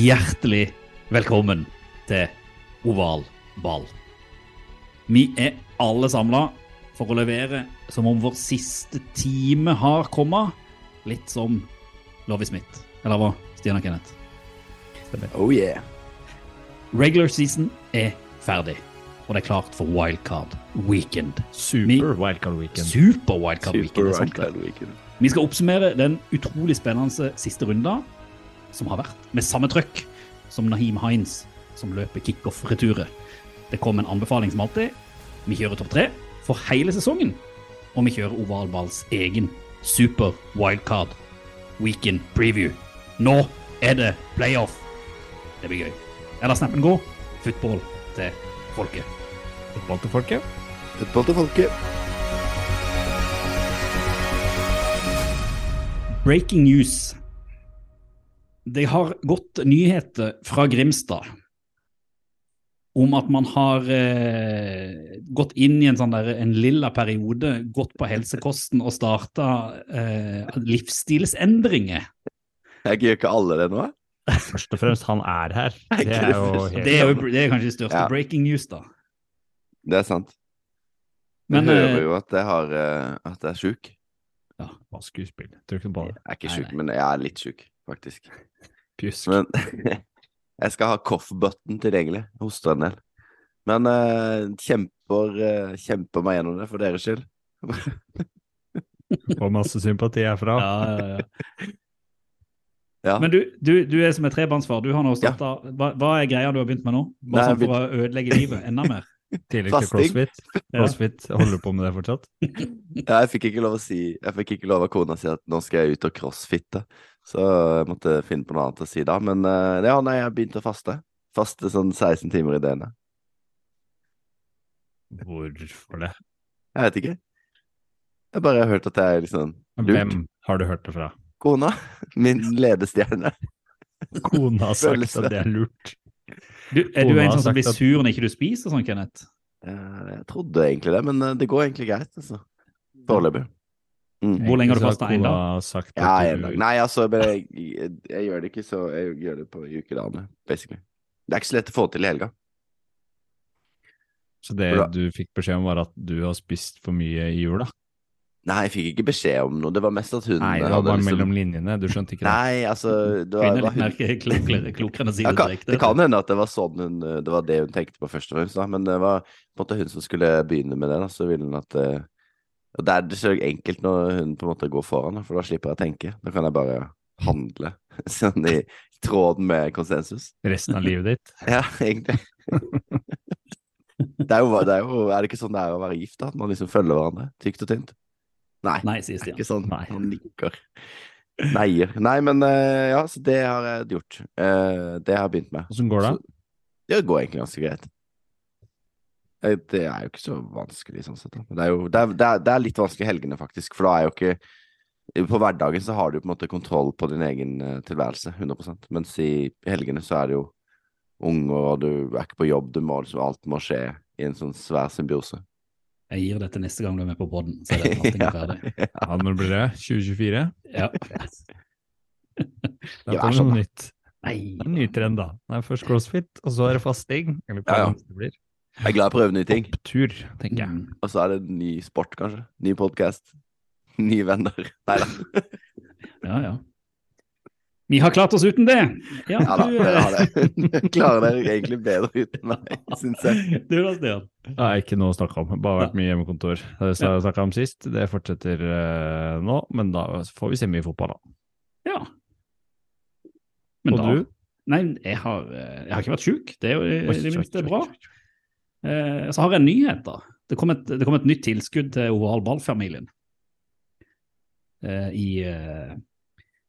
Hjertelig velkommen til Oval ball. Vi er alle samla for å levere som om vår siste time har kommet. Litt som Lovie Smith. Eller hva, Stian og Kenneth? Oh yeah. Regular season er ferdig, og det er klart for wildcard weekend. Super wildcard weekend. Super wildcard weekend. Super er wildcard weekend. Vi skal oppsummere den utrolig spennende siste runda som har vært, med samme trøkk som Nahim Hines, som løper kickoff-returet. Det kom en anbefaling som alltid. Vi kjører topp tre for hele sesongen, og vi kjører Ovalballs egen super wildcard weekend preview. Nå er det playoff. Det blir gøy. Eller snappen gå. Football til folket. Football til folket. Football til folket. Breaking news. Det har gått nyheter fra Grimstad om at man har eh, gått inn i en sånn der, en lilla periode, gått på helsekosten og starta eh, livsstilsendringer. Jeg gjør ikke alle det nå? Først og fremst, han er her. Er Det er jo Det er, jo, det er kanskje det største Ja. breaking news, da. Det er sant. Men, men hører eh, jo at jeg, har, eh, at jeg er sjuk. Skuespill? Tror ikke på det. Jeg er ikke sjuk, men jeg er litt sjuk, faktisk. Pjusk. Men jeg skal ha cough-button tilgjengelig. Hoster en del. Men uh, kjemper, uh, kjemper meg gjennom det for deres skyld. Og masse sympati herfra. Ja, ja, ja. Ja. Men du, du, du er som et trebarnsfar. Du har nå Ja. starta hva, hva er greia du har begynt med nå? Bare sånn for å ødelegge livet enda mer? Tillegg til crossfit. Crossfit holder du på med det fortsatt? Ja, jeg fikk ikke lov å si Jeg fikk ikke lov av kona si at nå skal jeg ut og crossfitte. Så jeg måtte finne på noe annet å si da. Men eh, ja, nei, jeg har begynt å faste. Faste sånn 16 timer i døgnet. Hvorfor det? Jeg vet ikke. Jeg bare har hørt at det er liksom lurt. Hvem har du hørt det fra? Kona. Min ledestjerne. Kona har sagt at det er lurt. Du, er du en sånn som blir sur når ikke du spiser sånn, Kenneth? Eh, Jeg trodde egentlig det, men eh, det går egentlig greit, altså. Foreløpig. Mm. Hvor lenge har du Egentlig én, dag? Ja, en dag. Nei, altså, jeg, jeg, jeg gjør det ikke så Jeg gjør det på ukedagene, basically. Det er ikke så lett å få til i helga. så det Bra. du fikk beskjed om, var at du har spist for mye i jula? Nei, jeg fikk ikke beskjed om noe. Det var mest at hun Nei, det var bare liksom- mellom linjene. Du skjønte ikke det? Nei, altså det var, var hun... klokere, enn å si det kan, direkte. Det kan hende at det var sånn hun Det var det hun tenkte på først og fremst, da. Men det var på en måte hun som skulle begynne med det, da. Så ville hun at eh, Og det er så enkelt når hun på en måte går foran, for da slipper jeg å tenke. Da kan jeg bare handle sånn i tråd med konsensus. Resten av livet ditt? Ja, egentlig. Det er, jo, det er jo Er det ikke sånn det er å være gift, da? At man liksom følger hverandre tykt og tynt? Nei. Nei, Det er ikke sånn. Nei. Han nikker. Neier. Nei, men eh, ja, så det har jeg gjort. Eh, det har jeg begynt med. Åssen går det? Så, det går egentlig ganske greit. Eh, Det er jo ikke så vanskelig sånn sett. Men Det er jo det er, det er, det er litt vanskelig i helgene, faktisk. For da er jo ikke På hverdagen så har du på en måte kontroll på din egen eh, tilværelse, 100% Mens i helgene så er det jo ung, og du er ikke på jobb, du må liksom Alt må skje i en sånn svær symbiose. Jeg gir dette neste gang du er med på podden, så er det allting Ja. ferdig. Ja, når blir det? 2024? Ja. Da Ja, kommer det sånn, noe nytt. Nei. Det er en ny trend, da. Det er først crossfit, og så er det fasting. Eller hva Ja, ja. det blir. Jeg er glad i å prøve nye ting. Opptur, tenker jeg. Mm. Og så er det ny sport, kanskje. Ny podkast. Nye venner. Nei da. Ja, ja. Vi har klart oss uten det. Ja, Ja da, dere eh, har det. Klarer dere egentlig bedre uten meg, syns jeg. Du da, Stian. Det er ikke noe å snakke om. Bare vært mye hjemmekontor. Det har jeg snakka om sist, det fortsetter eh, nå, men da får vi se mye fotball, da. Ja. Men Og da, du? Nei, jeg har, eh, jeg har ikke vært sjuk. Det er jo i det minste bra. bra. oi, oi. Eh, så har jeg en nyhet, da. Det kom et, det kom et nytt tilskudd til Oval Ball-familien. eh, i eh,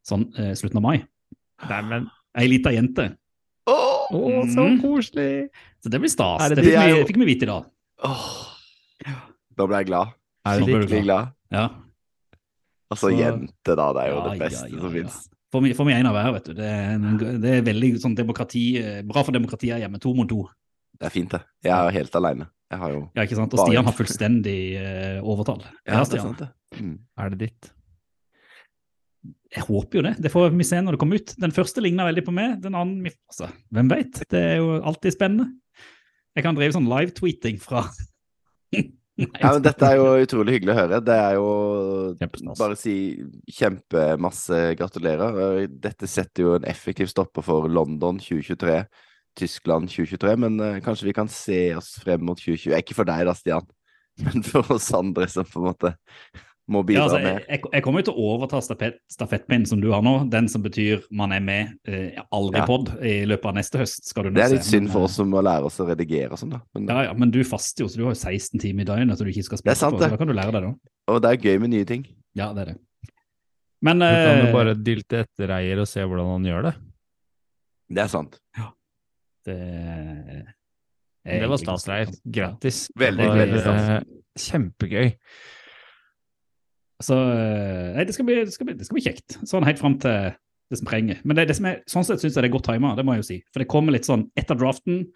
sånn eh, slutten av mai. Neimen, Ei lita jente. Åh! å, så Mm. koselig! Så det blir stas. Det, det- fikk, det er vi, jo- fikk vi vite i dag. Oh. Da ble jeg glad. Skikkelig glad. Ja. Altså, Så- jente, da. Det er jo Ja, det beste ja, som ja. fins. Får vi, får vi en av hver, vet du. Det er, en, det er veldig sånn demokrati, eh, bra for demokratiet hjemme. To mot to. Det er fint, det. Jeg er helt aleine. Jeg har jo Ja, ikke sant? Og Stian har fullstendig eh, overtall. Ja, det er sant, det. Mm. Er det ditt? Jeg håper jo det. Det får vi se når det kommer ut. Den første ligner veldig på meg. Den andre altså, Hvem vet? Det er jo alltid spennende. Jeg kan drive sånn live-tweeting fra Nei, Ja, men Dette er jo utrolig hyggelig å høre. Det er jo Bare si kjempemasse gratulerer. Dette setter jo en effektiv stopper for London 2023, Tyskland 2023, men uh, kanskje vi kan se oss frem mot 2020. Ikke for deg da, Stian, men for oss andre som på en måte må Ja, bidra altså, mer. jeg, jeg- jeg kommer jo til å overta stafett, stafettpinnen som du har nå, den som betyr man er med uh, aldri Ja. pod i løpet av neste høst. skal du nå se. Det er se, litt synd men, for eh, oss som må lære oss å redigere og sånn, da. Men, Ja, ja, men du faster jo, så du har jo 16 timer i døgnet så du ikke skal Det er spille sant, på. Så da kan du lære deg det. Og det er gøy med nye ting. Ja, det er det. Men Du kan jo bare dilte etter eier og se hvordan han gjør det. Det er sant. Det, er Det var stas, ganske- Grattis. Veldig, var, veldig stas. eh, Kjempegøy. Så eh, nei, det skal, bli, det, skal bli, det skal bli kjekt. Sånn helt fram til det som prenger. Men det, det som er, sånn sett syns jeg det er godt tima, det må jeg jo si. For det kommer litt sånn etter draften,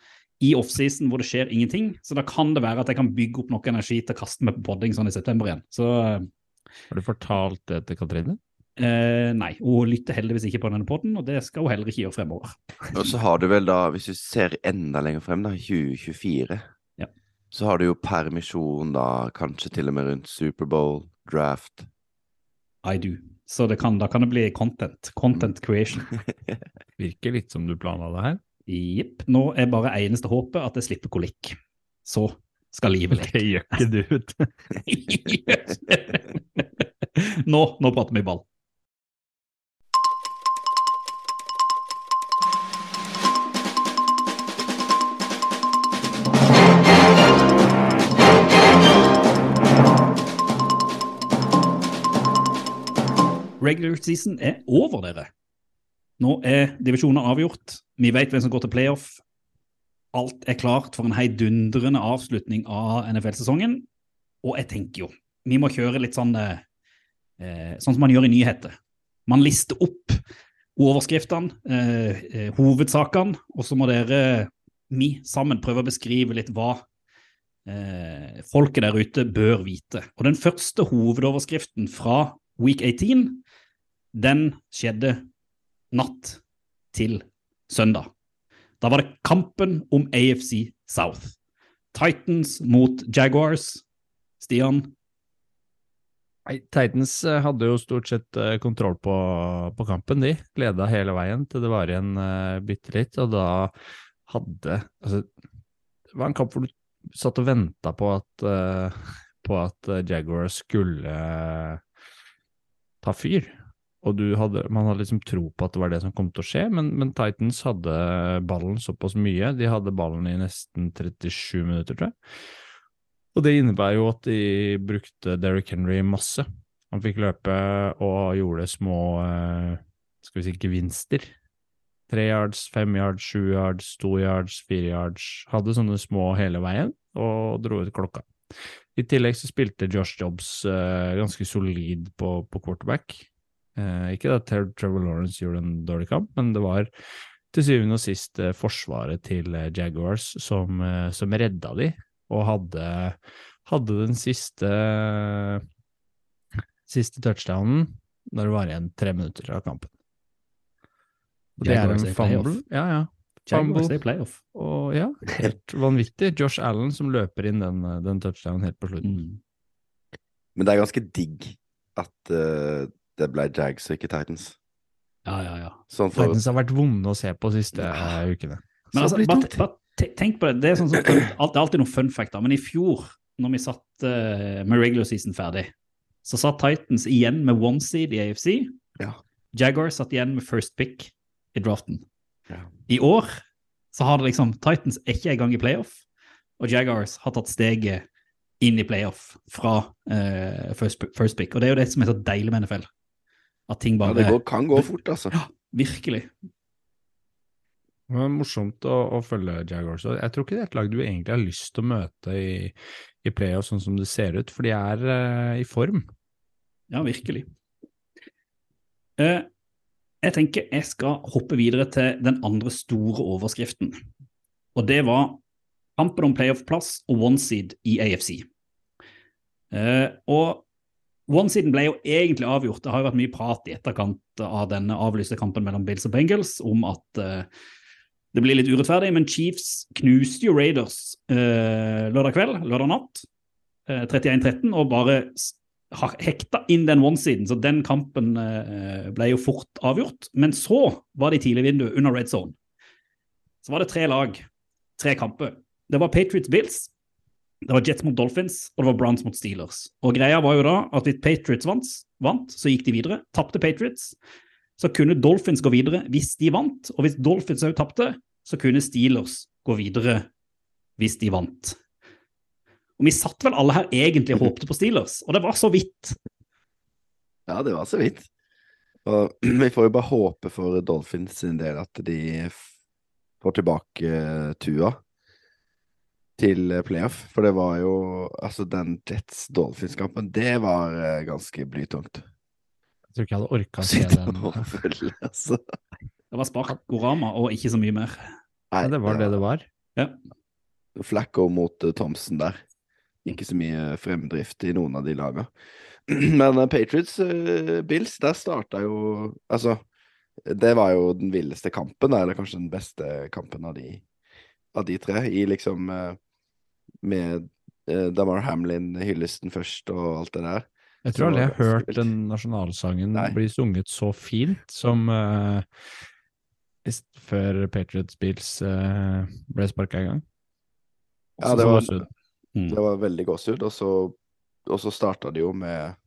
i offseason hvor det skjer ingenting. Så da kan det være at jeg kan bygge opp nok energi til å kaste meg på podding sånn i september igjen. Så Har du fortalt det til Katrine? Eh, nei. Hun lytter heldigvis ikke på denne podden, og det skal hun heller ikke gjøre fremover. Og så har du vel da, hvis du ser enda lenger frem, da, 2024, Ja. så har du jo permisjon da, kanskje til og med rundt Superbowl, draft. I do. Så det kan, da kan det bli content. Content creation. Virker litt som du planla det her. Jepp. Nå er bare eneste håpet at jeg slipper kolikk. Så skal livet leke. Det gjør ikke du, vet du. nå, nå prater vi ball. Regular season er over, dere. Nå er divisjonen avgjort. Vi vet hvem som går til playoff. Alt er klart for en heidundrende avslutning av NFL-sesongen. Og jeg tenker jo, vi må kjøre litt sånn eh, sånn som man gjør i nyheter. Man lister opp overskriftene, eh, eh, hovedsakene, og så må dere, vi sammen, prøve å beskrive litt hva eh, folket der ute bør vite. Og den første hovedoverskriften fra week 18, den skjedde natt til søndag. Da var det kampen om AFC South. Titans mot Jaguars. Stian, Nei, Titans eh, hadde jo stort sett eh, kontroll på, på kampen, de. Leda hele veien til det var igjen uh, bitte litt, og da hadde Altså, det var en kamp hvor du satt og venta på at eh, på at eh, Jaguar skulle eh, ta fyr. Og hadde, man hadde liksom tro på at det var det som kom til å skje, men, men Titans hadde ballen såpass mye. De hadde ballen i nesten 37 minutter, tror jeg. Og det innebærer jo at de brukte Derrick Henry masse. Han fikk løpe og gjorde små eh, skal vi si gevinster. Tre yards, fem yards, sju yards, to yards, fire yards. Hadde sånne små hele veien og dro ut klokka. I tillegg så spilte Josh Jobs eh, ganske solid på, på quarterback. Eh, ikke at Trevor Lawrence gjorde en dårlig kamp, men det var til syvende og sist eh, forsvaret til eh, Jaguars som, eh, som redda de, og hadde, hadde den siste siste touchdownen når det var igjen tre minutter av kampen. Og det er Jaguars en er fumble. Ja, ja. Jaguars Fumble. er playoff. Og ja, helt vanvittig. Josh Allen som løper inn den, den touchdownen helt på slutten. Mm. Men det er ganske digg at eh, det ble Jags og ikke Titans. Ja, ja, ja. Sånn for Titans har vært vonde å se på de siste Ja. eh, ukene. Men altså, bare, bare tenk på det. Det er, sånn som, det er alltid noen fun fact, men i fjor, når vi satt uh, med regular season ferdig, så satt Titans igjen med one seed i AFC. Ja. Jaguars satt igjen med first pick i draften. Ja. I år så har det liksom Titans er ikke engang i playoff, og Jaguars har tatt steget inn i playoff fra uh, first, first pick. Og det er jo det som er så deilig med NFL. At ting bare Ja, det går, kan gå fort, altså. Ja, virkelig. Det var morsomt å, å følge Jaguars. Jeg tror ikke det er et lag du egentlig har lyst til å møte i, i playoff sånn som det ser ut, for de er uh, i form. Ja, virkelig. Uh, jeg tenker jeg skal hoppe videre til den andre store overskriften. Og det var kampen om playoff-plass og one seed i AFC. Uh, og one-seeden ble jo egentlig avgjort. Det har jo vært mye prat i etterkant av denne avlyste kampen mellom Bills og Bengals om at uh, det blir litt urettferdig, men Chiefs knuste jo Raiders uh, lørdag kveld, lørdag natt, uh, 31-13, og bare hekta inn den one-siden, så den kampen eh, ble jo fort avgjort. Men så var det i tidlig vindu under red zone. Så var det tre lag, tre kamper. Det var Patriots Bills, det var Jets mot Dolphins, og det var Browns mot Steelers. Og greia var jo da at hvis Patriots vant, vant så gikk de videre. Tapte Patriots, så kunne Dolphins gå videre hvis de vant. Og hvis Dolphins òg tapte, så kunne Steelers gå videre hvis de vant. Og vi satt vel alle her egentlig og håpte på Steelers, og det var så vidt. Ja, det var så vidt. Og vi får jo bare håpe for Dolphins sin del at de får tilbake eh, Tua til eh, playoff. For det var jo Altså, den Jets-Dolphins-kampen, det var eh, ganske blytungt. Jeg tror ikke jeg hadde orka å se den. følge, altså. Det var sparkorama og ikke så mye mer. Nei, ja, det var det det var. Ja. Flacco mot Thomsen Thompson der. Ikke så mye fremdrift i noen av de lagene. Men eh, Patriots eh, Bills, der starta jo Altså, det var jo den villeste kampen, eller kanskje den beste kampen av de, av de tre. I liksom eh, Med eh, Damar Hamlin-hyllesten først og alt det der. Jeg tror aldri jeg har hørt den nasjonalsangen Nei. bli sunget så fint som uh, før Patriots Bills uh, ble sparka i gang. Ja, det var-. Det var veldig gåsehud. Og så, og så starta det jo med,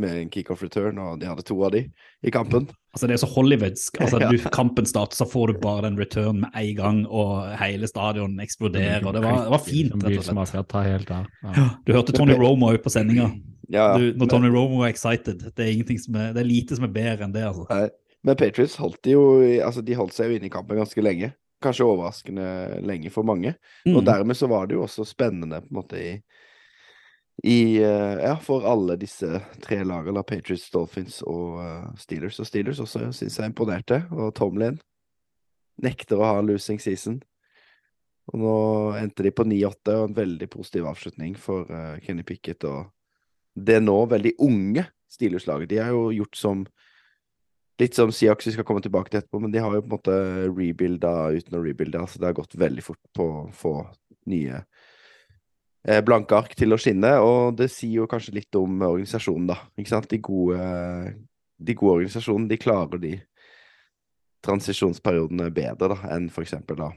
med en kickoff return, og de hadde to av de i kampen. Altså Det er så hollywoodsk. Altså, Ja. du, kampen starter, så får du bare den return med en gang, og hele stadion eksploderer. og Det var, det var fint, rett og slett. Ja. Du hørte Tony Romo på sendinga. Ja, Du, når men- Tony Romo er excited. Det er, som er, det er lite som er bedre enn det. altså. Nei, men Patriots holdt de jo altså de holdt seg jo inne i kampen ganske lenge. Kanskje overraskende lenge for mange. Og Mm. dermed så var det jo også spennende på en måte i, i eh, Ja, for alle disse tre lagene, Patriots, Dolphins og eh, Steelers. Og Steelers også syns jeg imponerte. Og Tomlin nekter å ha losing season. Og nå endte de på 9-8, og en veldig positiv avslutning for eh, Kenny Pickett og det nå veldig unge Steelers-laget. De har jo gjort som Litt som Siaks vi skal komme tilbake til etterpå, men de har jo på en måte rebuilda uten å rebuilde. Altså det har gått veldig fort på å få nye blanke ark til å skinne, og det sier jo kanskje litt om organisasjonen, da. Ikke sant? De gode, de gode organisasjonene, de klarer de transisjonsperiodene bedre da, enn for eksempel da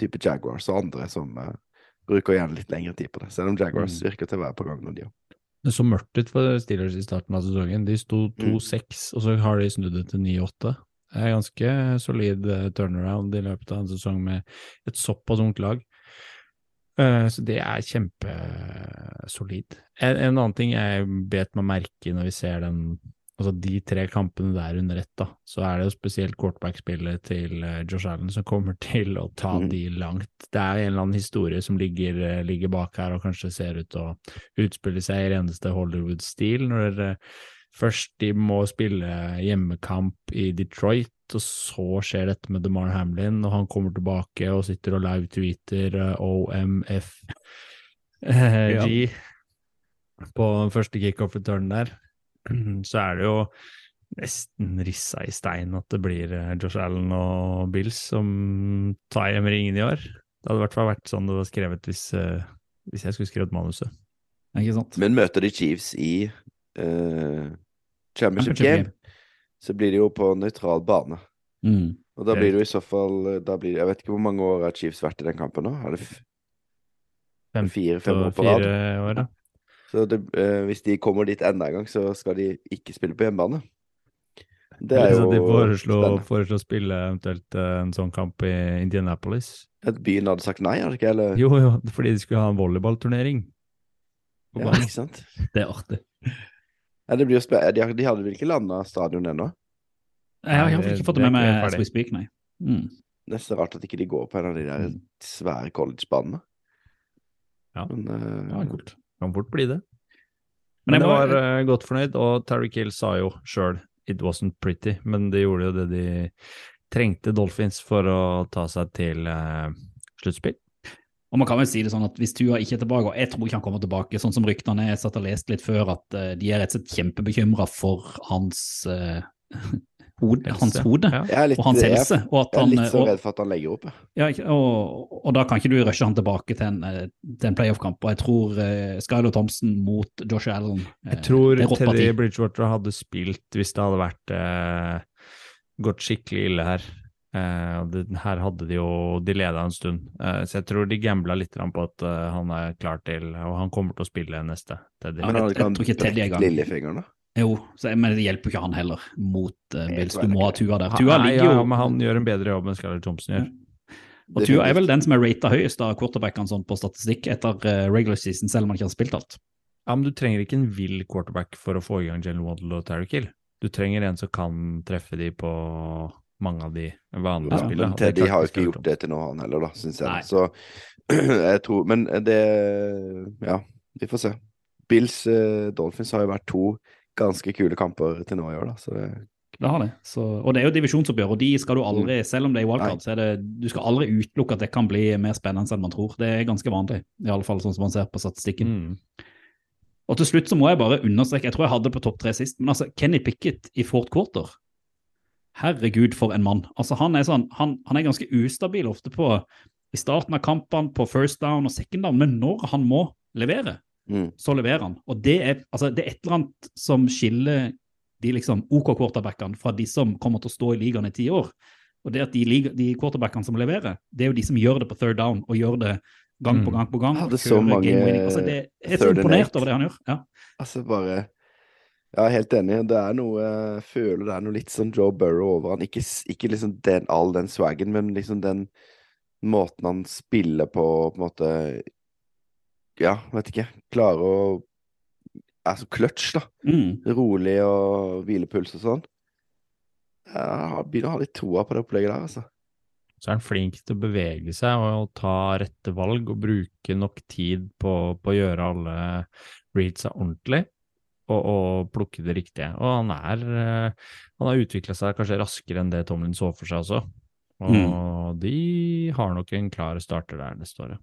type Jaguars og andre som uh, bruker gjerne litt lengre tid på det. Selv om Jaguars virker til å være på gang nå, de òg. Det så mørkt ut for Steelers i starten av sesongen. De sto 2-6, og så har de snudd det til 9-8. Det er ganske solid eh, turnaround i løpet av en sesong med et såpass ungt lag. Eh, Så det er kjempesolid. En, en annen ting jeg bet meg merke i når vi ser den Altså de tre kampene der under ett, da, så er det jo spesielt quarterback-spillet til eh, Josh Allen som kommer til å ta mm. de langt. Det er en eller annen historie som ligger, eh, ligger bak her og kanskje ser ut til å utspille seg i reneste Hollywood-stil, når først de må spille hjemmekamp i Detroit, og så skjer dette med DeMar Hamlin, og han kommer tilbake og sitter og live-tweeter OMFG eh, Ja. På den første kickoff-returnen der. Så er det jo nesten rissa i stein at det blir eh, Josh Allen og Bills som tar hjem ringen i år. Det hadde i hvert fall vært sånn det var skrevet hvis, eh, hvis jeg skulle skrevet manuset. Ikke sant? Men møter de Chiefs i uh, championship, Championship game, game. Så blir det jo på nøytral bane. Mm. Og da blir det jo i så fall da blir, Jeg vet ikke hvor mange år har Chiefs vært i den kampen nå? Er det fire-fem år på rad? fire år, da. Så det, eh, hvis de kommer dit enda en gang, så skal de ikke spille på hjemmebane. Det er jo jo de foreslo, foreslo å spille eventuelt eh, en sånn kamp i Indianapolis. At byen hadde sagt nei, hadde ikke eller? Jo, jo, fordi de skulle ha en volleyballturnering. Ja, ikke sant? Det er artig. Ja, det blir jo spe de, de hadde vel ikke landa stadion ennå? Jeg har iallfall ikke fått det med meg as we speak, nei. Mm. Nesten rart at ikke de går på en av de der Mm. svære collegebanene. Ja. Men uh, Ja, kult. Kan fort bli det. Men Men jeg jeg var uh, godt fornøyd, og Terry Kill sa jo sjøl it wasn't pretty, men de gjorde jo det de trengte Dolphins for å ta seg til uh, sluttspill. Og man kan vel si det sånn at Hvis Tua ikke er tilbake, og jeg tror ikke han kommer tilbake, sånn som ryktene er, jeg satt og leste litt før, at eh, de er rett og slett kjempebekymra for hans, uh, hode, hans hode Ja. litt, og hans jeg, helse. Og, at jeg er litt så redd for at han legger opp. ja, og, og da kan ikke du rushe han tilbake til en, eh, til en playoff-kamp. Og jeg tror uh, Skylo Thompson mot Josh Allen uh, Jeg tror Teddy. Bridgewater hadde spilt hvis det hadde vært uh, gått skikkelig ille her. Eh, det, her hadde de jo De leda en stund, eh, så jeg tror de gambla litt på at uh, han er klar til Og han kommer til å spille neste. Teddy. Ja, Men jeg- jeg kan tror ikke Teddy er i gang. lillefingeren, da. Jo, så, jeg- men det hjelper jo ikke han heller mot uh, Bills. Du må ha Tua der. Tua nei, ligger jo ja, men han gjør en bedre jobb enn Scarlett Thompson gjør. Og Tua er vel den som er rata høyest av quarterbackene sånn på statistikk etter uh, regular season, selv om han ikke har spilt alt. Ja, men du trenger ikke en vill quarterback for å få i gang Jalen Waddle og Terry Kill. Du trenger en som kan treffe de på mange av de vanlige Ja, spillene. Men Teddy har jo ikke gjort det til nå, han heller, da, syns jeg. Nei. Så jeg tror Men det Ja, vi får se. Bills uh, Dolphins har jo vært to ganske kule kamper til nå i år, da. Så det, Det har det. Så, og det er jo divisjonsoppgjør, og de skal du aldri, Mm. selv om det er i wildcard, så er det, du skal aldri utelukke at det kan bli mer spennende enn man tror. Det er ganske vanlig, i alle fall sånn som man ser på statistikken. Mm. Og til slutt så må jeg bare understreke, jeg tror jeg hadde det på topp tre sist, men altså Kenny Pickett i Fort Quarter. Herregud, for en mann. Altså Han er sånn, han, han er ganske ustabil ofte på i starten av kampene, på first down og second down, men når han må levere, mm. så leverer han. Og det er, altså, det er et eller annet som skiller de liksom OK quarterbackene fra de som kommer til å stå i ligaen i ti år. Og det at de, de quarterbackene som leverer, det er jo de som gjør det på third down, og gjør det gang på Mm. gang på gang. Ja, hadde er så mange. Altså, det, jeg er så imponert over det han gjør. Ja. Altså bare Ja, helt enig. Det er noe Jeg føler det er noe litt sånn Joe Burrow over han. Ikke, ikke liksom den, all den swaggen, men liksom den måten han spiller på, på en måte Ja, vet ikke. Klarer å Er så clutch, da. Mm. Rolig og hvilepuls og sånn. Jeg begynner å ha litt troa på det opplegget der, altså. Så er han flink til å bevege seg og ta rette valg og bruke nok tid på, på å gjøre alle readsa ordentlig og, og plukke det riktige. Og han er eh, Han har utvikla seg kanskje raskere enn det Tomlin så for seg også. Og de har nok en klar starter der neste året.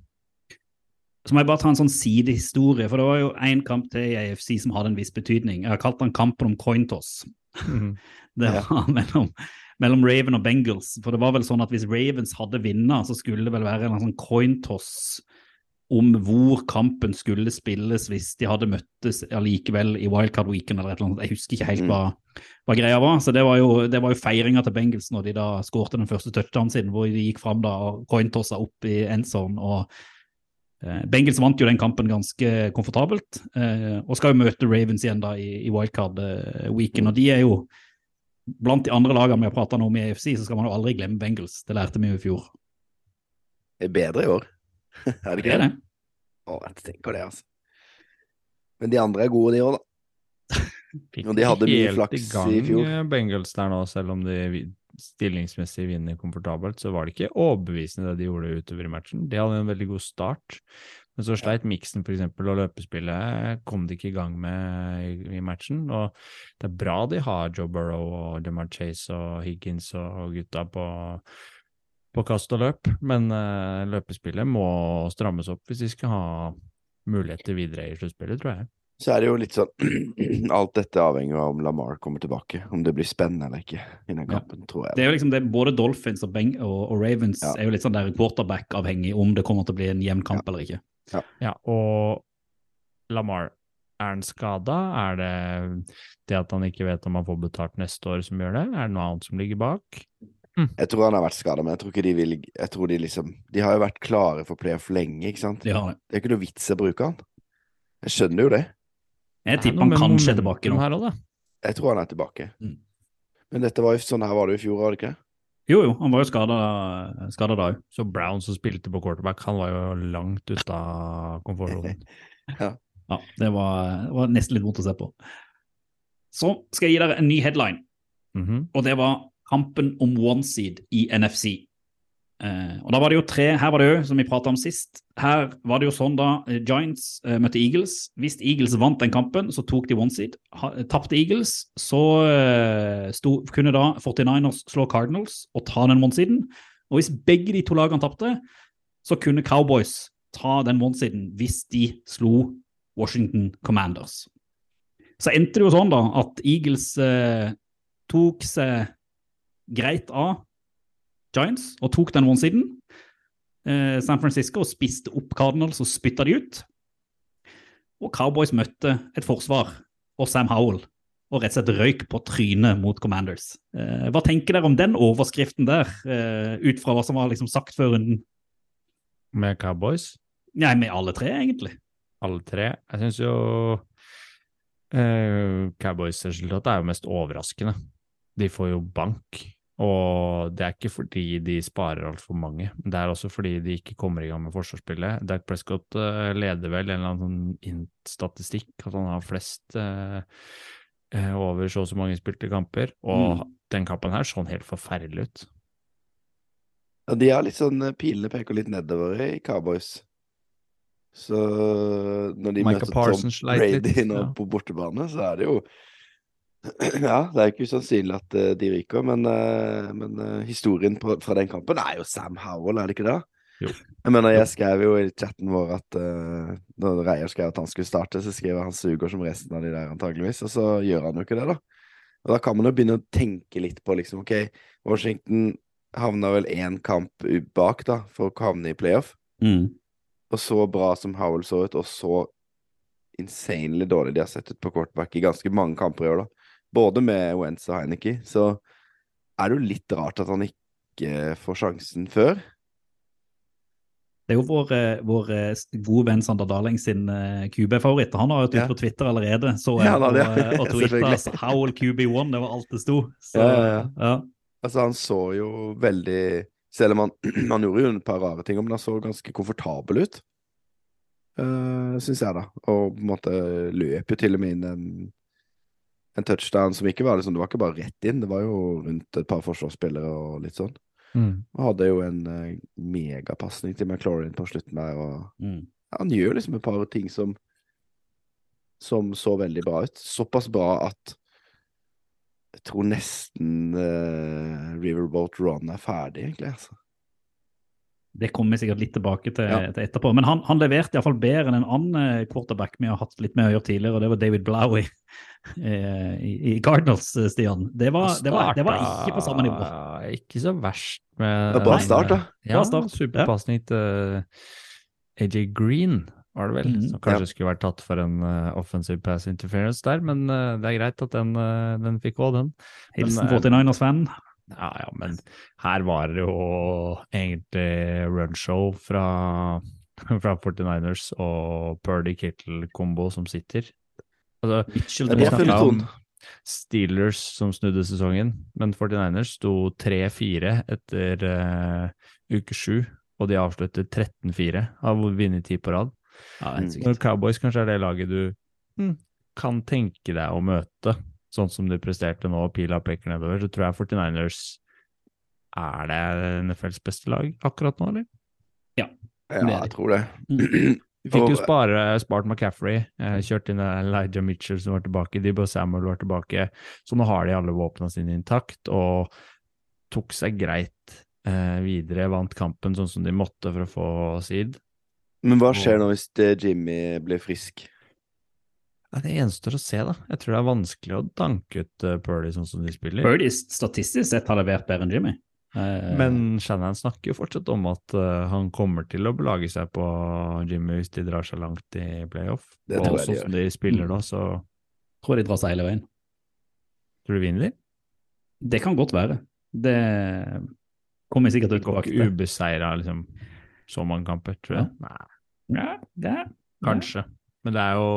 Så må jeg bare ta en sånn sidehistorie, for det var jo én kamp til i AFC som hadde en viss betydning. Jeg har kalt den kampen om cointoss. Mm. Det Ja. var mellom, mellom Raven og Bengals. For det var vel sånn at hvis Ravens hadde vunnet, så skulle det vel være en sånn coin toss om hvor kampen skulle spilles hvis de hadde møttes allikevel i wildcard weekend eller et eller annet. Jeg husker ikke helt Mm. hva, hva greia var. Så det var jo, det var jo feiringa til Bengals når de da skårte den første touchdownen sin, hvor de gikk fram da og cointossa opp i endzone. og eh, Bengals vant jo den kampen ganske komfortabelt, eh, og skal jo møte Ravens igjen da i, i wildcard eh, weekend. Og de er jo blant de andre lagene vi har prata om i AFC, så skal man jo aldri glemme Bengals. Det lærte vi jo i fjor. Det er bedre i år. er det Det ikke er det. Å, jeg tenker det, altså. Men de andre er gode, de òg, da. Fikk Og de hadde mye flaks i gang, i fjor. eh, Bengals der nå, selv om de stillingsmessig vinner komfortabelt, så var det ikke overbevisende det de gjorde utover i matchen. De hadde en veldig god start, men så sleit miksen eksempel, og løpespillet kom de ikke i gang med i matchen. Og det er bra de har Joe Burrow og DeMar Chase og Higgins og gutta på, på kast og løp, men uh, løpespillet må strammes opp hvis de skal ha muligheter videre i sluttspillet, tror jeg. Så er det jo litt sånn Alt dette avhenger av om Lamar kommer tilbake. Om det blir spennende eller ikke i den Ja. kampen, tror Det er jo liksom det, Både Dolphins og, Beng og, og Ravens Ja. er jo litt sånn der quarterback-avhengig om det kommer til å bli en jevn kamp eller ikke. Ja, og Lamar, er han skada? Er det det at han ikke vet om han får betalt neste år som gjør det? Er det noe annet som ligger bak? Jeg tror han har vært skada, men jeg tror ikke de vil Jeg tror de liksom De har jo vært klare for playoff lenge, ikke sant? De har det. Det er ikke noe vits i å bruke han. Jeg skjønner jo det. Jeg er tipper han kanskje er tilbake nå. Her også, da. Jeg tror han er tilbake. Mm. Men dette var jo sånn her var det jo i fjor, var det ikke? Jo, jo, han var jo skada da òg. Så Brown som spilte på quarterback, han var jo langt ute av komfortsonen. Ja, det var, var nesten litt vondt å se på. Så skal jeg gi dere en ny headline, Mhm. og det var kampen om one seed i NFC. Eh, og da var det jo tre, Her var det jo, som vi prata om sist, her var det jo sånn da eh, Giants eh, møtte Eagles. Hvis Eagles vant den kampen, så tok de one seed. Ha- Tapte Eagles, så eh, sto, kunne da 49ers slå Cardinals og ta den one seeden. Og hvis begge de to lagene tapte, så kunne Cowboys ta den one seeden hvis de slo Washington Commanders. Så endte det jo sånn da at Eagles eh, tok seg greit av Giants og tok den one-siden. Eh, San Francisco spiste opp Cardinals og spytta de ut. Og Cowboys møtte et forsvar og Sam Howell og rett og slett røyk på trynet mot Commanders. Eh, hva tenker dere om den overskriften der, eh, ut fra hva som var liksom sagt før runden? Med Cowboys, Nei, med alle tre, egentlig. alle tre. Jeg syns jo eh, Cowboys resultat er jo mest overraskende. De får jo bank. Og det er ikke fordi de sparer altfor mange, det er også fordi de ikke kommer i gang med forsvarsspillet. Dak Prescott eh, leder vel en eller annen sånn int-statistikk, at han har flest eh, eh, over så og så mange spilte kamper. Og den kampen her så han helt forferdelig ut. Ja, de har litt sånn eh, Pilene peker litt nedover i Cowboys. Så når de Michael møter Tom Parsons Tom Brady nå ja. på bortebane, så er det jo Ja, det er ikke usannsynlig at eh, de ryker, men, eh, men eh, historien på, fra den kampen er jo Sam Howell, er det ikke det? Jo. Jeg mener, jeg skrev jo i chatten vår at uh, når Reier skrev at han skulle starte, så skrev han suger som resten av de der, antageligvis, og så gjør han jo ikke det, da. Og da kan man jo begynne å tenke litt på liksom, OK, Washington havna vel én kamp bak, da, for å havne i playoff. Mm. Og så bra som Howell så ut, og så insanely dårlig de har sett ut på quarterback i ganske mange kamper i år, da. Både med Wentz og Heineke, så er det jo litt rart at han ikke får sjansen før. Det er jo vår, eh, vår eh, gode venn Sander Darling sin eh, QB-favoritt. Han har jo vært ute på Twitter allerede, så Ja, og, hadde det. eh, og tweeta altså, QB1, det var alt det sto. Så, Ja, ja, ja. ja. Altså, han så jo veldig Selv om han, han gjorde jo et par rare ting, men han så ganske komfortabel ut. Uh, Syns jeg, da. Og på en måte løp jo til og med inn en, en touchdown som ikke var liksom, Det var ikke bare rett inn, det var jo rundt et par forsvarsspillere og litt sånn. Og hadde jo en uh, megapasning til McLaurin på slutten der. Og Mm. han gjør liksom et par ting som som så veldig bra ut. Såpass bra at jeg tror nesten uh, Riverboat Run er ferdig, egentlig. Altså. Det kommer vi sikkert litt tilbake til, Ja. til etterpå. Men han, han leverte iallfall bedre enn en annen eh, quarterback vi har hatt litt med å gjøre tidligere, og det var David Blowie eh, i, i Cardinals, eh, Stian. Det var, det, var, det var ikke på samme nivå. Ikke så verst med Det var bra start, da. Ja, superpasning til AJ Green, var det vel, Mhm. som kanskje skulle vært tatt for en uh, offensive pass interference der, men uh, det er greit at den, uh, den fikk gå, den. Hilsen eh, 49ers-fan. Ja, ja, men her var det jo egentlig runshow fra, fra 49ers og Purdy Kittle-kombo som sitter. Altså, Mitchell det har snakket om. Steelers som snudde sesongen, men 49ers sto 3-4 etter uh, uke 7, og de avsluttet 13-4 av å vinne ti på rad. Ja, Når. Cowboys kanskje er det laget du hm, kan tenke deg å møte, sånn som du presterte nå, og pila peker nedover, så tror jeg 49ers er det NFLs beste lag akkurat nå, eller? Ja, er jeg tror det. De fikk jo spare, spart McCaffrey, eh, kjørt inn Elijah Mitchell som var tilbake, Dibba Samuel var tilbake, så nå har de alle våpnene sine intakt, og tok seg greit eh, videre, vant kampen sånn som de måtte for å få seed. Men hva skjer nå hvis eh, Jimmy blir frisk? Ja, det gjenstår å se, da. Jeg tror det er vanskelig å danke ut uh, Purdy sånn som de spiller. Purdy statistisk sett har levert bedre enn Jimmy. Uh, Men Shannon snakker jo fortsatt om at uh, han kommer til å belage seg på Jimmy hvis de drar seg langt i playoff. Det og tror jeg de sånn som de spiller nå, så tror de drar seg hele veien. tror du vinner de? Det kan godt være. Det kommer sikkert til å gå til. ubeseira liksom, så mange kamper, tror jeg. Nei, Ja, det, kanskje. Men det er jo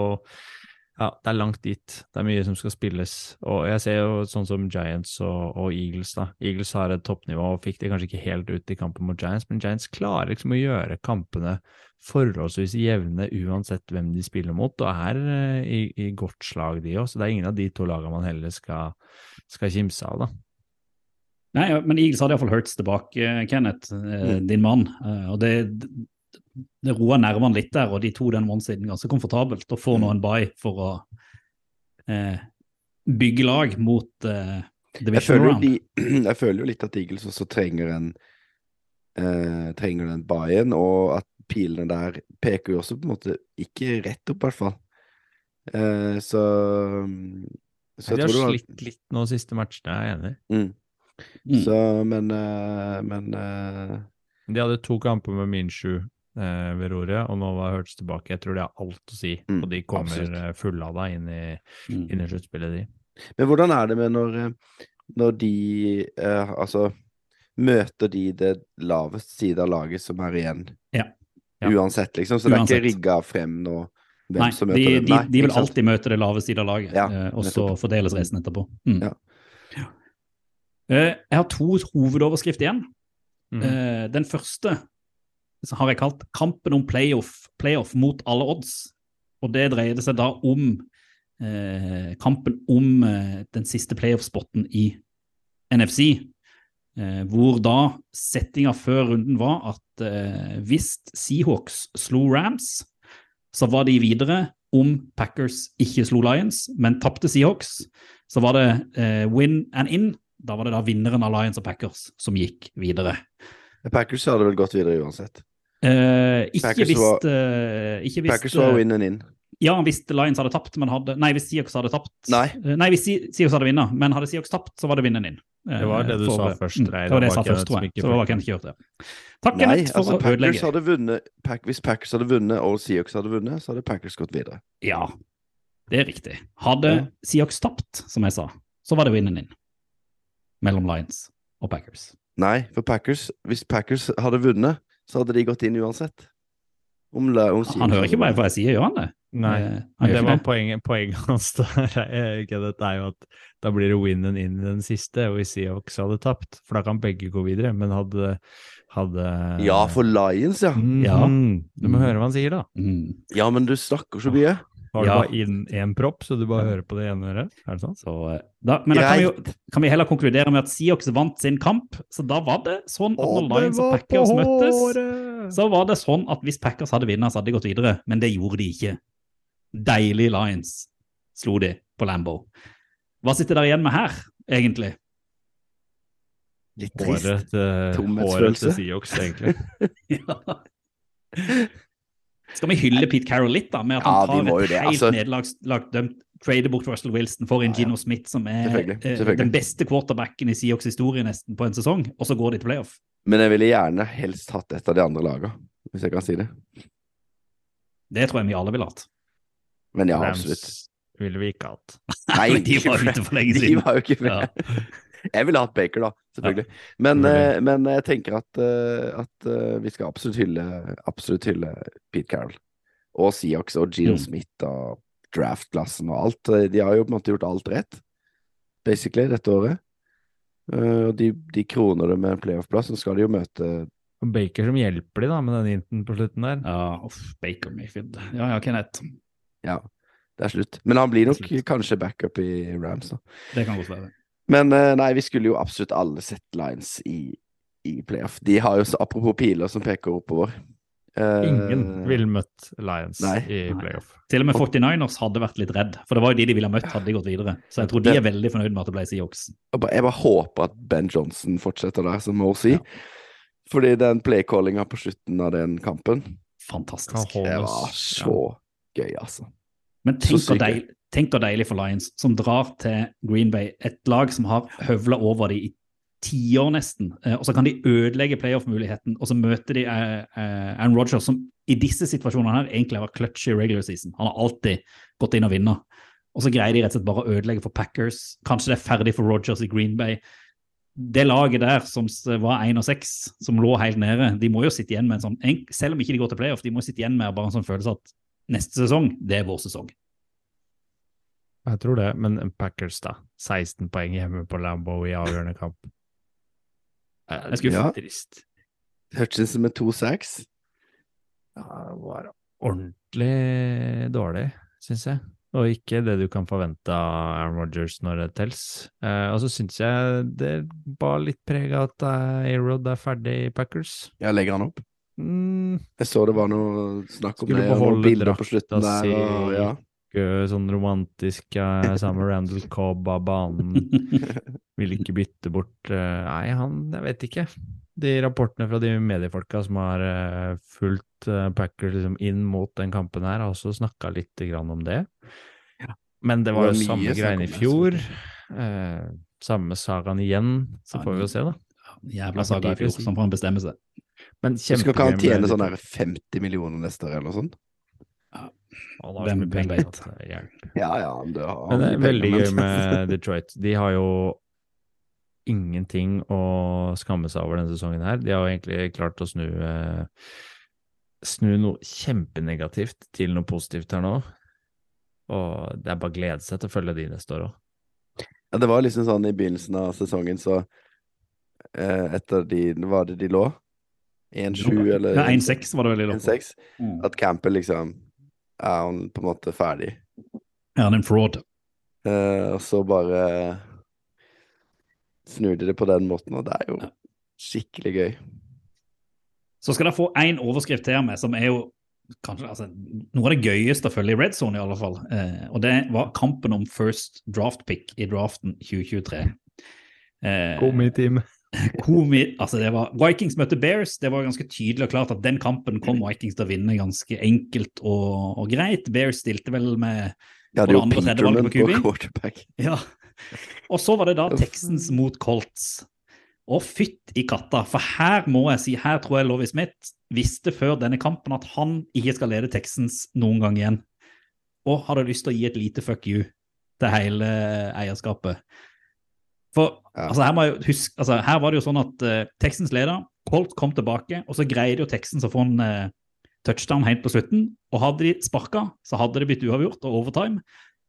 Ja, det er langt dit. Det er mye som skal spilles. Og jeg ser jo sånn som Giants og, og Eagles, da. Eagles har et toppnivå og fikk det kanskje ikke helt ut i kampen mot Giants, men Giants klarer liksom å gjøre kampene forholdsvis jevne uansett hvem de spiller mot, og er eh, i, i godt slag, de òg. Så det er ingen av de to lagene man heller skal, skal kimse av, da. Nei, men Eagles hadde iallfall Hurts tilbake, Kenneth, eh, Mm. din mann. Eh, og det, det roer nervene litt der, og de to den måneden ganske komfortabelt. Og får nå en bye for å eh, bygge lag mot eh, Jeg division føler, de, jeg føler jo litt at Eagles også trenger en eh, Trenger den buy-in, og at pilene der peker jo også på en måte ikke rett opp, i hvert fall. Eh, så så de jeg har tror det var- slitt litt nå siste matchene, jeg er enig. Mm. Mm. Så, men eh, Men eh, De hadde to kamper med Minshu eh, ved roret, og nå var Hurts tilbake. Jeg tror det har alt å si, Mm, og de kommer absolutt. av fullada inn i, Mm. inn i sluttspillet, de. Men hvordan er det med når, eh, når de eh, Altså Møter de det laveste side av laget som er igjen? Ja. Ja. Uansett, liksom? Så det er ikke rigga frem nå hvem Nei, som de, møter de, hvem? Nei, de vil alltid møte det laveste side av laget, Ja, eh, og så fordeles reisen etterpå. Mm. Ja. Eh, jeg har to hovedoverskrifter igjen. Eh, den første har jeg kalt 'Kampen om playoff, playoff mot alle odds'. Og det dreide seg da om eh, kampen om eh, den siste playoff-spotten i NFC. Eh, hvor da settinga før runden var at eh, hvis Seahawks slo Rams, så var de videre om Packers ikke slo Lions, men tapte Seahawks. Så var det eh, win and in. Da var det da vinneren av Lions og Packers som gikk videre. Packers hadde vel gått videre uansett. Eh, ikke Packers hvis, var- eh, ikke Packers var eh, win and in. Ja, hvis Lions hadde tapt, men hadde Nei, hvis Siox hadde tapt. Nei. Eh, nei hvis Siox hadde vunnet, men hadde Siox tapt, så var det vinneren inn. Eh, Det var det du sa først, mm, Det var det jeg sa først, tror jeg. Så det var. Kenneth ikke gjort det. Takk, Nei, Kenneth, for altså å Packers hadde vunnet Pack, Hvis Packers hadde vunnet og Siox hadde vunnet, så hadde Packers gått videre. Ja, det er riktig. Hadde Ja. Siox tapt, som jeg sa, så var det vinneren inn. Mellom Lions og Packers. Nei, for Packers Hvis Packers hadde vunnet, så hadde de gått inn uansett. Om, la- om Han hører ikke bare hva jeg sier, gjør han det? Nei, Eh, han det var det. poenget, poenget hans er jo at da blir det win and in i den siste, og hvis Seahawks hadde tapt, for da kan begge gå videre, men hadde, hadde Ja, for Lions, ja. Mm, Ja. Du må høre hva han sier, da. Mm. Ja, men du snakker så mye. Har du Ja. bare inn én propp, så du bare hører på det ene øret? Er det sånn? Så, eh, da, men da kan vi, jo, kan vi heller konkludere med at Seahawks vant sin kamp. Så da var det sånn at når Lions og Packers møttes, så var det sånn at hvis Packers hadde vunnet, så hadde de gått videre. Men det gjorde de ikke. Deilig Lions slo de på Lambo. Hva sitter dere igjen med her, egentlig? Litt trist. Håret til, Tomhetsfølelse. håret til Seahawks, egentlig. Skal vi hylle Pete Carroll litt, da, med at han ja, tar et helt altså. nederlagsdømt trader bort Russell Wilson for en Ja, ja. Gino Smith, som er Selvfølgelig, eh, selvfølgelig. den beste quarterbacken i Seahawks historie nesten på en sesong, og så går de til playoff. Men jeg ville gjerne helst hatt et av de andre lagene, hvis jeg kan si det. Det tror jeg vi alle ville hatt. Men ja, Rams absolutt. ville vi ikke hatt. Nei, de var ute for lenge De siden. var jo ikke Ja. Jeg ville hatt Baker, da, selvfølgelig. Men, mm. men jeg tenker at, eh, at eh, vi skal absolutt hylle, absolutt hylle Pete Carroll. Og Seahawks og Gino Mm. Smith og draft-klassen og alt. De har jo på en måte gjort alt rett, basically, dette året. Eh, Og de, de kroner det med en playoff-plass, så skal de jo møte Og Baker som hjelper de da, med den inten på slutten der. Ja, uff, Baker Mayfield. Ja, ja, Kenneth. Ja, det er slutt. Men han blir nok Det kanskje backup i Rams, da. Det kan godt være. Men eh, nei, vi skulle jo absolutt alle sett Lions i, i playoff. De har jo, så, apropos piler som peker oppover eh, Ingen ville møtt Lions Nei. i Nei. playoff. Til og med 49ers hadde vært litt redd, for det var jo de de ville ha møtt, hadde de gått videre. Så jeg tror de er veldig fornøyd med at det ble Seahawks. Jeg bare, håper at Ben Johnson fortsetter der, som OC. Ja. Fordi den playcallinga på slutten av den kampen, Fantastisk. Det var så så gøy, altså. Men tenk deil, deilig for Lions, som drar til Green Bay, et lag som har høvla over de i tiår nesten, eh, og så kan de ødelegge playoff-muligheten, og så møter de eh, eh, Aaron Rodgers, som i disse situasjonene her egentlig har vært clutch i regular season. Han har alltid gått inn og vunnet. Og så greier de rett og slett bare å ødelegge for Packers. Kanskje det er ferdig for Rodgers i Green Bay. Det laget der som var 1 og 6, som lå helt nede, de må jo sitte igjen med en sånn Selv om ikke de går til playoff, de må sitte igjen med bare en sånn følelse at neste sesong, det er vår sesong. Jeg tror det, men Packers, da. 16 poeng hjemme på Lambo i avgjørende kamp. Det er skuffende. Ja. Trist. Hutchinson med to sacks. Ja, det var ordentlig dårlig, syns jeg. Og ikke det du kan forvente av Aaron Rodgers når det tels. Eh, og så syns jeg det bar litt preg av at Arod A-Rod er ferdig i Packers. Jeg legger han opp. Mm, Jeg så det var noe snakk om Skulle det, og noen bilder på slutten der. Og, ja. sånn romantisk uh, sammen med Randall Cobb av banen. Vil ikke bytte bort eh, Nei, han Jeg vet ikke. De rapportene fra de mediefolka som har eh, fulgt eh, Packers liksom inn mot den kampen her, har også snakka litt grann om det. Men det var jo samme greiene i fjor. Eh, samme sagaen igjen. Så får vi jo se, da. Jævla saga i fjor, som får han bestemme seg. Men Skal ikke han tjene sånn her 50 millioner neste år, eller noe sånt? Han har så Hvem- hvem vet? hjelper. Ja, ja, men det har Men det er veldig gøy med Detroit. De har jo ingenting å skamme seg over denne sesongen her. De har jo egentlig klart å snu eh, Snu noe kjempenegativt til noe positivt her nå. Og det er bare å glede seg til å følge de neste år òg. Ja, det var liksom sånn i begynnelsen av sesongen, så eh, Etter de Var det de lå? 1-7 eller 1-6 var det vel i løpet. Mm. At Campbell liksom Er han på en måte ferdig? Er han en fraud. Eh, og så bare snur de det på den måten, og det er jo skikkelig gøy. Så skal dere få én overskrift til med, som er jo kanskje altså, noe av det gøyeste å følge i Red Zone, i alle fall. Eh, og det var kampen om first draft pick i draften 2023. Eh, Komi-team. Komi, altså det var Vikings møtte Bears. Det var ganske tydelig og klart at den kampen kom Vikings til å vinne ganske enkelt og, og greit. Bears stilte vel med jo det andre og tredje valget Peterman på på quarterback. Ja. Og så var det da Texans mot Colts. Og fytt i katta, for her må jeg si, her tror jeg Lovis Smith visste før denne kampen at han ikke skal lede Texans noen gang igjen. Og hadde lyst til å gi et lite fuck you til hele eierskapet. For Ja. altså, her, må jeg jo huske, altså, her var det jo sånn at uh, Texans leder, Colt kom tilbake, og så greide jo Texans å få en uh, touchdown helt på slutten. Og hadde de sparka, så hadde det blitt uavgjort og overtime.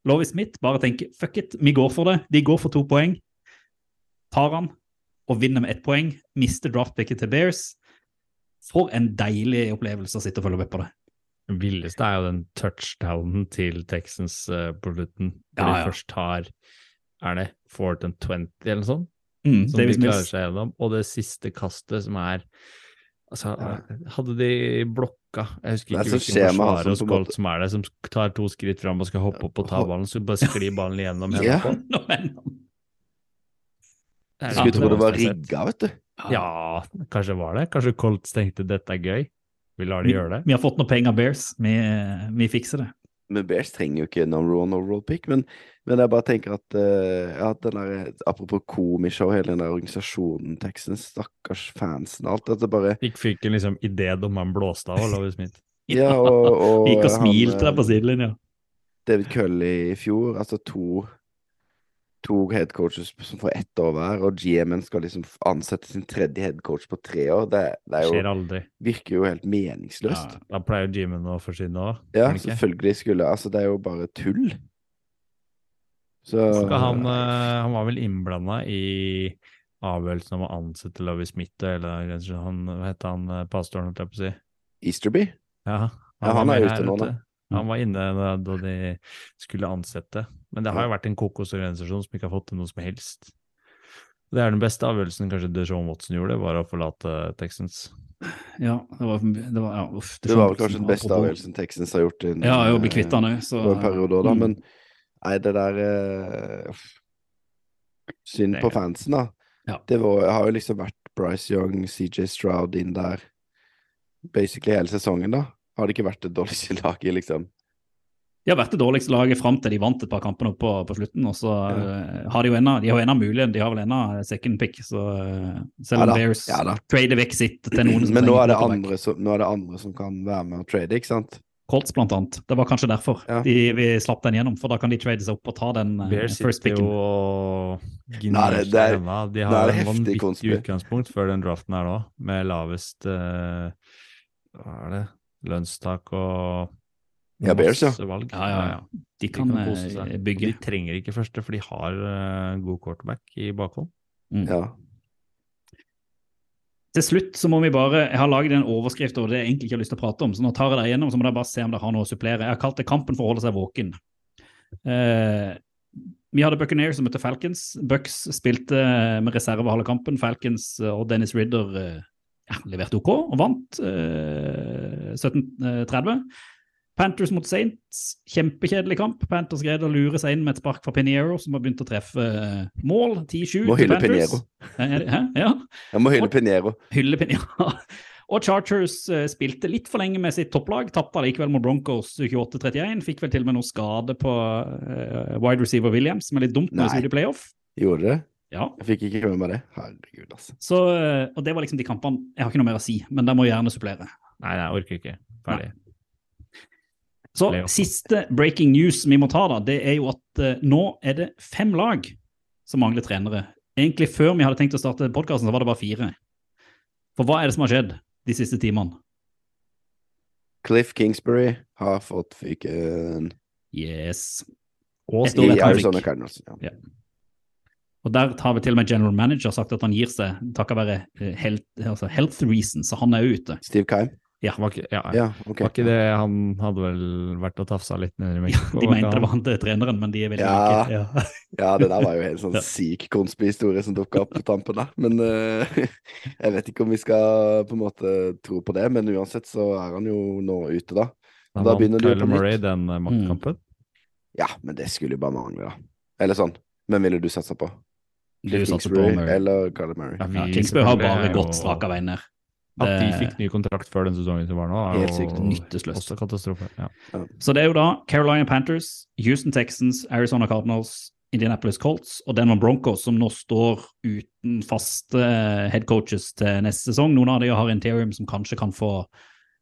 Lovis Smith bare tenker fuck it, vi går for det. De går for to poeng. Tar han og vinner med ett poeng. Mister draftpicket til Bears. For en deilig opplevelse å sitte og følge med på det. Det villeste er jo den touchdownen til Texans uh, på slutten. Hvor Ja, de ja. først har Er det fourth and 20 eller noe sånt? Mm, Som Davis de klarer seg gjennom. Og det siste kastet som er Altså, hadde de blokka Jeg husker er ikke hvilken forsvarer som hos Colt som er det, som tar to skritt fram og skal hoppe opp og ta ballen, så bare sklir ballen gjennom hendene på. Er Jeg skulle tro det var rigga, vet du. Ja, kanskje var det. Kanskje Colts tenkte dette er gøy. Vi lar de Vi, gjøre det. vi har fått noe penger Bears. Vi, vi fikser det. Men Bears trenger jo ikke number one overall pick. Men, men jeg bare tenker at, uh, at den der, apropos komishow, hele den der organisasjonen, Texans, stakkars fansen, alt dette bare Fikk fyken liksom idé dommeren blåste av, Lovis Smith. Ja, og, og Gikk og smilte der eh, på sidelinja. David Cully i fjor, altså to To headcoaches som får ett år hver, og GM-en skal liksom ansette sin tredje headcoach på tre år. Det, det er Skjer jo, aldri. virker jo helt meningsløst. Ja, da pleier Jimen å forsvinne òg. Ja, selvfølgelig skulle Altså, det er jo bare tull. Så Skal han, eh, han var vel innblanda i avgjørelsen om å ansette Lovis Smith eller han, hva heter han eh, pastoren, holdt jeg på å si. Easterby? Ja, Ja, var han er ute nå, da. Han var inne da de skulle ansette. Men det har jo vært en kokosorganisasjon som ikke har fått til noe som helst. Det er den beste avgjørelsen kanskje Deshaun Watson gjorde, var å forlate Texans. Ja, det var, det var, ja, uff, Det var vel kanskje den beste apropos- avgjørelsen Texans har gjort i en, Ja, å bli kvitt han òg, så en periode òg, da. mm. Men nei, det der eh. Synd Det- på fansen, da. Ja. Det var, har jo liksom vært Bryce Young, CJ Stroud inn der basically hele sesongen, da. Har det ikke vært et dårlig lag i liksom? De har vært det dårligste laget fram til de vant et par kamper på, på slutten. Og så ja. har de jo ennå de har jo ennå muligheten, de har vel ennå second pick. Så eh, selv om ja, Bears ja trader vekk sitt til noen som Men nå er, det andre som, nå er det andre som kan være med og trade, ikke sant? Colts blant annet. Det var kanskje derfor Ja. de, vi slapp den gjennom, for da kan de trade seg opp og ta den eh, Bears first sitter picken. jo og Nei, gnir det- seg det er- De har en vanvittig utgangspunkt før den draften her nå, med lavest uh, Hva er det? Lønnstak og Ja, Bears, ja. valg. Ja, ja, ja. De De kan, kan kose eh, seg. Bygge. De trenger ikke første, for de har uh, god quarterback i bakhånd. Mm. Ja. Til slutt så må vi bare Jeg har laget en overskrift over det jeg egentlig ikke har lyst til å prate om, så nå tar jeg det igjennom, så må dere bare se om dere har noe å supplere. Jeg har kalt det 'Kampen for å holde seg våken'. Eh, vi hadde Buccaneers som møtte Falcons. Bucks spilte med reserve halve kampen. Falcons eh, og Dennis Ridder eh, ja, leverte OK og vant eh, 17-30. Panthers mot Saints, kjempekjedelig kamp. Panthers greide å lure seg inn med et spark fra Piniero, som har begynt å treffe eh, mål. 10-7 til Panthers. Må Hæ? Hæ? Ja. Jeg må hylle Pinheiro. Hylle ja. Og Chargers eh, spilte litt for lenge med sitt topplag, tapte likevel mot Broncos 28-31. Fikk vel til og med noe skade på eh, wide receiver Williams, som er litt dumt når vi skulle i playoff. Gjorde det? Ja, Jeg fikk ikke med meg det. Herregud, altså. så, eh, og det var liksom de kampene Jeg har ikke noe mer å si, men der må jeg gjerne supplere. Nei, jeg orker ikke. Ferdig. Så siste breaking news vi må ta, da, det er jo at uh, nå er det fem lag som mangler trenere. Egentlig før vi hadde tenkt å starte podkasten, så var det bare fire. For hva er det som har skjedd de siste timene? Cliff Kingsbury har fått fyken Yes. Og i Arizona. Cardinals. Ja. Og der har vi til og med general manager sagt at han gir seg takket være eh, health, altså health reasons, så han er ute. Steve Keim? Var ikke, ja, Ja, okay. var ikke det han hadde vel vært og tafsa litt nedi Ja, Mexico? de mente det var han til treneren, men de er veldig Ja. like. Ja. Ja, det der var jo en sånn Ja. syk konspihistorie som dukka opp på tampen der. Men uh, jeg vet ikke om vi skal på en måte tro på det. Men uansett så er han jo nå ute, da. Da begynner du på nytt. Den maktkampen? Mm. Ja, men det skulle jo bare mangle, da. Eller sånn. Hvem ville du satsa på? Du satser på Murray. eller Carly Murray? Ja, Ja, Kingsbury har bare er strak av veien ned. At de fikk ny kontrakt før den sesongen som var nå, er Helt jo sykt. Nytteløst. også katastrofe. Ja. Så det er jo da Carolina Panthers, Houston Texans, Arizona Cardinals, Indianapolis Colts og Denver Broncos som nå står uten faste headcoaches til neste sesong. Noen av de har Interium som kanskje kan få,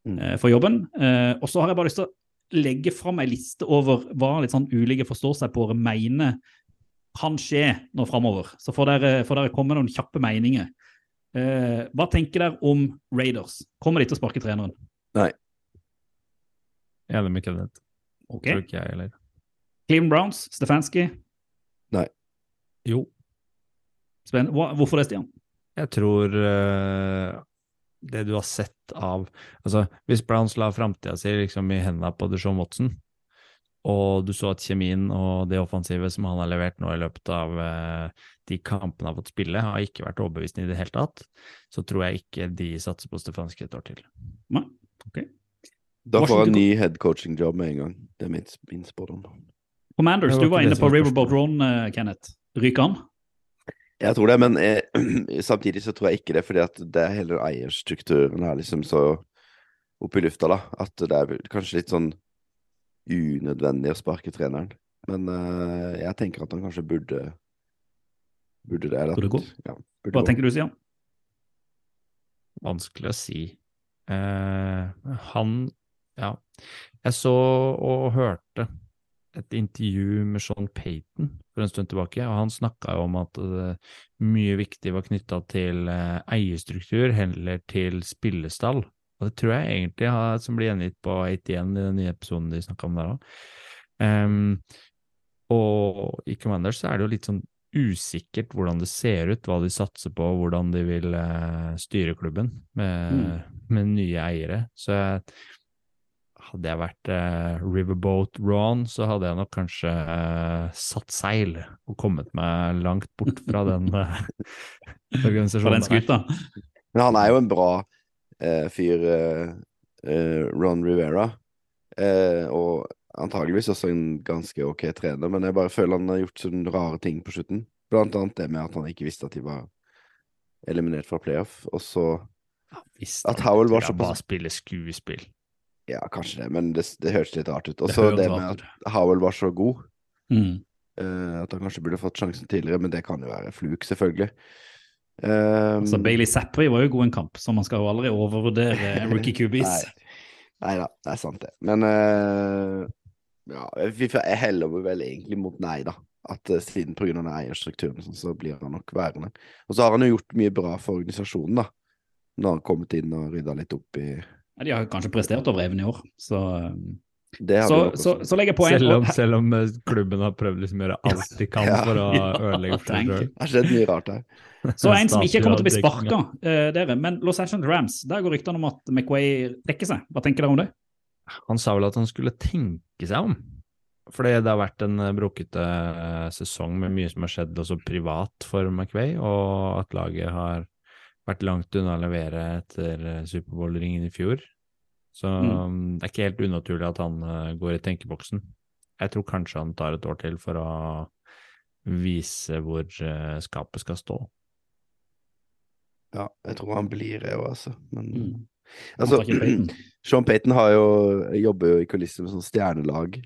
Mm. eh, få jobben. Uh, og så har jeg bare lyst til å legge fram ei liste over hva litt sånn ulike forståsegpåere mener kan skje nå framover. Så får dere, får dere komme med noen kjappe meninger. Eh, hva tenker dere om Raiders? Kommer de til å sparke treneren? Enig med Kenneth. Okay. Tror ikke jeg heller. Cleveland Browns, Stefanski. Nei. Jo, Spennende. Hva, hvorfor det, Stian? jeg tror uh, det du har sett av Altså, hvis Browns la framtida si liksom i hendene på Deshaun Watson, og du så at kjemien og det offensive som han har levert nå i løpet av eh, de kampene han har fått spille, har ikke vært overbevisende i det hele tatt, så tror jeg ikke de satser på Stefanski et år til. Nei? Ok. Da får han ny headcoaching-jobb med en gang. Det er min, min spådom. Commanders, du var inne på Riverboat Run, Ron, eh, Kenneth. Ryker han? Jeg tror det, men jeg, samtidig så tror jeg ikke det, fordi at det er hele eierstrukturen her liksom så oppe i lufta, da. At det er kanskje litt sånn unødvendig å sparke treneren. Men uh, jeg tenker at han kanskje burde Burde det. Eller, Burde gå. Ja, burde Hva gå. tenker du, Sian? Vanskelig å si. Uh, han Ja. Jeg så og hørte et intervju med Sean Payton for en stund tilbake, og han snakka jo om at eh, mye viktig var knytta til eierstruktur heller til spillestall. Og det tror jeg egentlig har, som blir gjengitt på 81 i den nye episoden de snakka om der òg. og i Commanders så er det jo litt sånn usikkert hvordan det ser ut, hva de satser på, hvordan de vil uh, styre klubben med, med nye eiere. Så hadde jeg vært uh, Riverboat Ron, så hadde jeg nok kanskje uh, satt seil og kommet meg langt bort fra den organisasjonen. Fra den skuta? Men han er jo en bra eh, fyr, eh, eh, Ron Rivera. Eh, og antageligvis også en ganske ok trener, men jeg bare føler han har gjort sånne rare ting på slutten. Blant annet det med at han ikke visste at de var eliminert fra playoff, og så At Howell var så såpass- Bare spille skuespill. Ja, kanskje det, men det, det hørtes litt rart ut. Og så det, det med at Howell var så god, Mm. Uh, at han kanskje burde fått sjansen tidligere, men det kan jo være fluk, selvfølgelig. Um, Altså, Bailey Zappery var jo god en kamp, så man skal jo aldri overvurdere rookie QBs. Nei da, det er sant det. Men uh, ja, vi- jeg heller vel egentlig mot nei, da. At uh, siden pga. den eierstrukturen sånn, så blir han nok værende. Og så har han jo gjort mye bra for organisasjonen, da. Når han har kommet inn og rydda litt opp i Ja, de har kanskje prestert over evne i år, så um, Så, så, så legger jeg poeng. Selv om, selv om eh, klubben har prøvd liksom å gjøre alt de kan Ja. for å Ja, ødelegge for. Det har skjedd mye rart her. Så en som ikke kommer til å bli sparka, uh, dere. Men Los Angeles Rams, der går ryktene om at McWay dekker seg. Hva tenker dere om det? Han sa vel at han skulle tenke seg om. Fordi det har vært en eh, brokete eh, sesong med mye som har skjedd også privat for McWay, og at laget har vært langt unna å levere etter eh, Superbowl-ringen i fjor. Så Mm. mm, det er ikke helt unaturlig at han eh, går i tenkeboksen. Jeg tror kanskje han tar et år til for å vise hvor eh, skapet skal stå. Ja, jeg tror han blir det òg, altså. Men Mm. altså. Sean Payton har jo, jobber jo i kulissen med sånn stjernelag.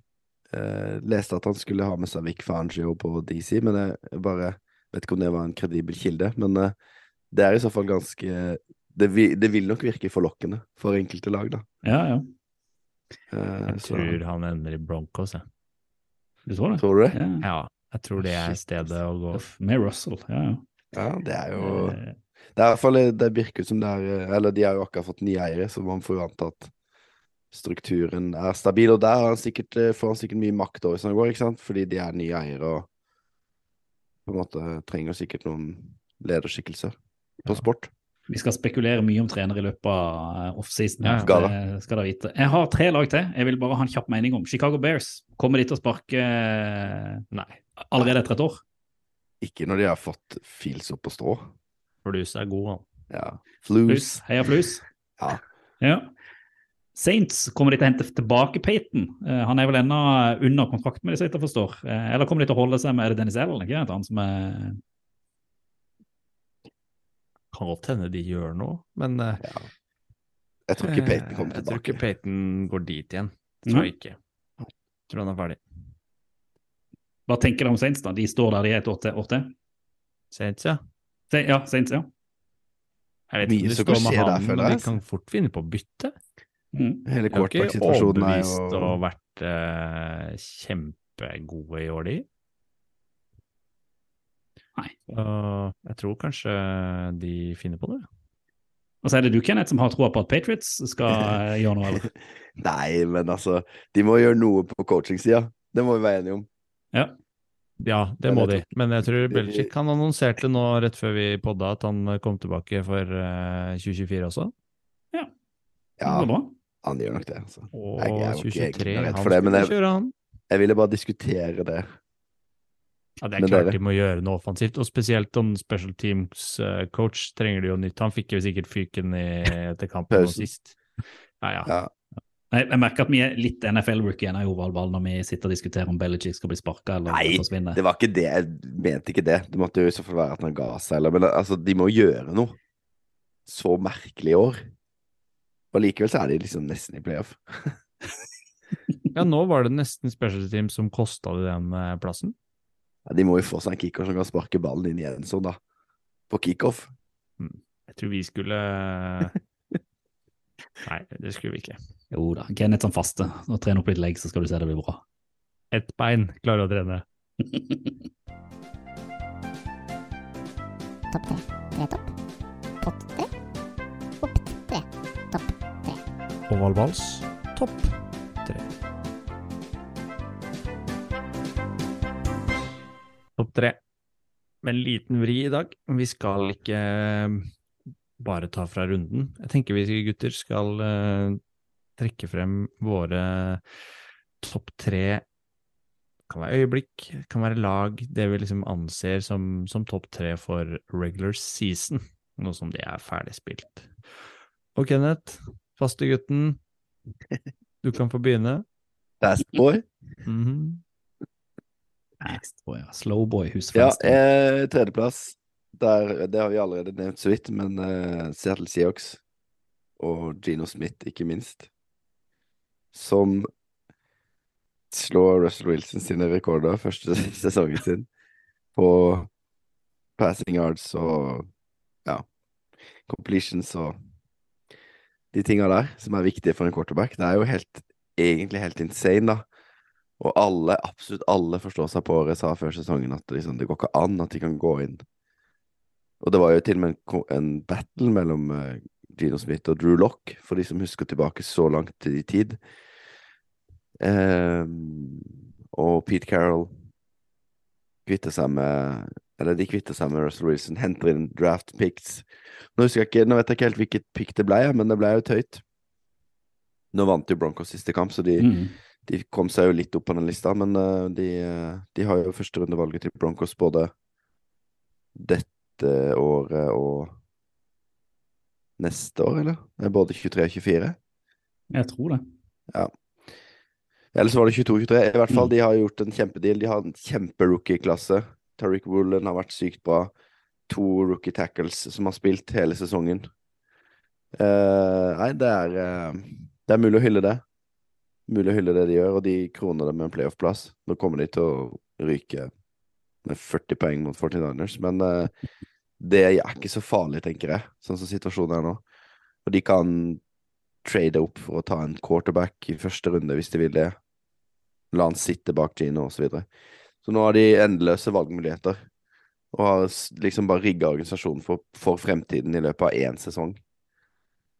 Eh, leste at han skulle ha med seg Vic Fangio på DC, men jeg bare vet ikke om det var en kredibel kilde. Men eh, det er i så fall ganske det vil, det vil nok virke forlokkende for enkelte lag, da. Ja, ja. Eh, Jeg så, tror han ender i Broncos, jeg. Du tror det? tror du det? Ja. Ja, jeg tror det er stedet å gå. Med Russell, ja, ja. Ja, det er jo Eh, Det er i hvert fall det virker som det er eh, Eller de har jo akkurat fått nye eiere, så man får jo anta at strukturen er stabil. Og der har han sikkert, eh, får han sikkert mye makt over som det går, ikke sant? Fordi de er nye eiere og på en måte trenger sikkert noen lederskikkelser på sport. Vi skal spekulere mye om trenere i løpet av eh, offseason. Ja, det skal dere vite. Jeg har tre lag til. Jeg vil bare ha en kjapp mening om. Chicago Bears. Kommer de til å sparke eh, Nei, allerede etter et år? Ikke når de har fått fils opp på strå. Flus er god, han. Ja. Flus. Flus. Heia Flus. Ja. Ja. Saints, kommer de til å hente tilbake Peyton? Eh, han er vel ennå under kontrakt med de, så jeg forstår. Eller kommer de til å holde seg med er det Dennis Allen? Ikke? Han som er Kan godt hende de gjør noe, men ja. Jeg tror ikke Payton kommer Jeg tror ikke Payton Peyton går dit igjen. Det tror jeg ikke. Jeg tror han er ferdig. Hva tenker du om Saints, da? De står der de er et år til. Saints, ja. Se- Ja, Saints, ja. Jeg vet Mye ikke det som kan skje der, føler jeg, de kan fort finne på å bytte. Mm. Hele De er jo Jeg har er overbevist og vært uh, kjempegode i år, de. Nei. Så jeg tror kanskje de finner på det. Og så er det du, Kenneth, som har troa på at Patriots skal eh, gjøre noe, eller? Nei, men altså De må gjøre noe på coaching-sida. Det må vi være enige om. Ja. Ja, det Men må de. Men jeg tror Belichick han annonserte nå rett før vi podda at han kom tilbake for eh, 2024 også. Ja, Det bra. han gjør nok det. Altså. Og Jeg- jeg er 2023, jeg, jeg, jeg, jeg, det, men skulle jeg- kjøre han. Jeg ville bare diskutere det. Ja, det er klart dere- de må gjøre noe offensivt, og spesielt om special teams eh, coach trenger de jo nytt. Han fikk jo sikkert fyken i, etter kampen nå sist. Ja, ja. Ja. Jeg, jeg merker at vi er litt NFL-rookie igjen, Joval Ball, når vi sitter og diskuterer om Belichick skal bli sparka eller Nei, forsvinne. Det var ikke det. Jeg mente ikke det. Det måtte jo i så fall være at han ga seg, eller Men altså, de må gjøre noe. Så merkelig i år. Og likevel så er de liksom nesten i playoff. ja, nå var det nesten special teams som kosta de den eh, plassen. Ja, de må jo få seg en kicker som kan sparke ballen inn i en sånn, da. På kickoff. Jeg tror vi skulle Nei, det skulle vi ikke. Jo da, Kenneth som faste. Og trene opp litt legg, så skal du se det blir bra. Ett bein klarer å trene. Topp tre. Tre topp. Pott tre. Opp tre. Topp tre. Ovalvals, topp tre. Med en liten vri i dag. Vi skal ikke eh, bare ta fra runden. Jeg tenker vi gutter skal eh, trekke frem våre topp tre kan være øyeblikk, kan være lag, det vi liksom anser som, som topp tre for regular season, nå som de er ferdigspilt. Og Kenneth, fastegutten, du kan få begynne. Fast boy. Mhm. Fast ja. Slowboy, Ja, eh, tredjeplass. Der, det har vi allerede nevnt så vidt, men eh, Seattle Seahawks og Gino Smith, ikke minst, som slår Russell Wilson sine rekorder første sesongen sin på passing yards og ja, completions og de tinga der som er viktige for en quarterback. Det er jo helt, egentlig helt insane, da. Og alle, absolutt alle forstår seg på året sa før sesongen at liksom, det går ikke an at de kan gå inn. Og det var jo til og med en, en battle mellom uh, Gino Smith og Drew Lock, for de som husker tilbake så langt i tid. Um, og Pete Carroll kvitter seg med Eller de kvitter seg med Russell Wilson, henter inn draft picks. Nå jeg ikke, nå vet jeg ikke helt hvilket pick det ble, men det ble jo et høyt. Nå vant jo Broncos siste kamp, så de, Mm. De kom seg jo litt opp på den lista, men eh, de, eh, de har jo førsterundevalget til Broncos både dette året og neste år, eller? Er Både 23 og 24? Jeg tror det. Eller så var det 22-23. I hvert fall, Mm. de har gjort en kjempedeal. De har en kjemperookie-klasse. Tariq Woolen har vært sykt bra. To rookie tackles som har spilt hele sesongen. Uh, nei, det er, uh, det er mulig å hylle det. Mulig å hylle det de gjør, og de kroner det med en playoff-plass. Nå kommer de til å ryke med 40 poeng mot 49ers, men uh, det er ikke så farlig, tenker jeg, sånn som situasjonen er nå. Og de kan trade opp for å ta en quarterback i første runde hvis de vil det. La han sitte bak Gino osv. Så, videre. så nå har de endeløse valgmuligheter. Og har liksom bare rigga organisasjonen for, for fremtiden i løpet av én sesong.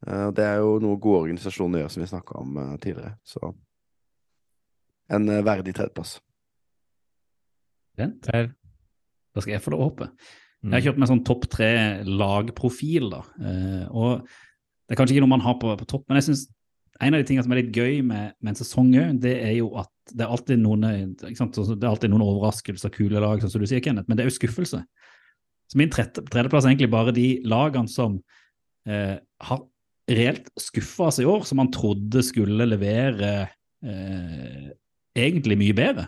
Eh, det er jo noe gode organisasjoner gjør, som vi snakka om eh, tidligere. Så en eh, verdig tredjeplass. Vent, her. da skal jeg få lov å hoppe. Mm. Jeg har kjørt med sånn topp tre lagprofil, da. Eh, og det er kanskje ikke noe man har på, på topp, men jeg synes en av de tingene som er litt gøy med, med en sesong òg, det er jo at det er alltid noen, ikke sant? Det er alltid noen overraskelser, kule lag, sånn som du sier, Kenneth, men det er jo skuffelse. Så min tredjeplass er egentlig bare de lagene som eh, har reelt skuffa oss i år, som man trodde skulle levere eh, egentlig mye bedre.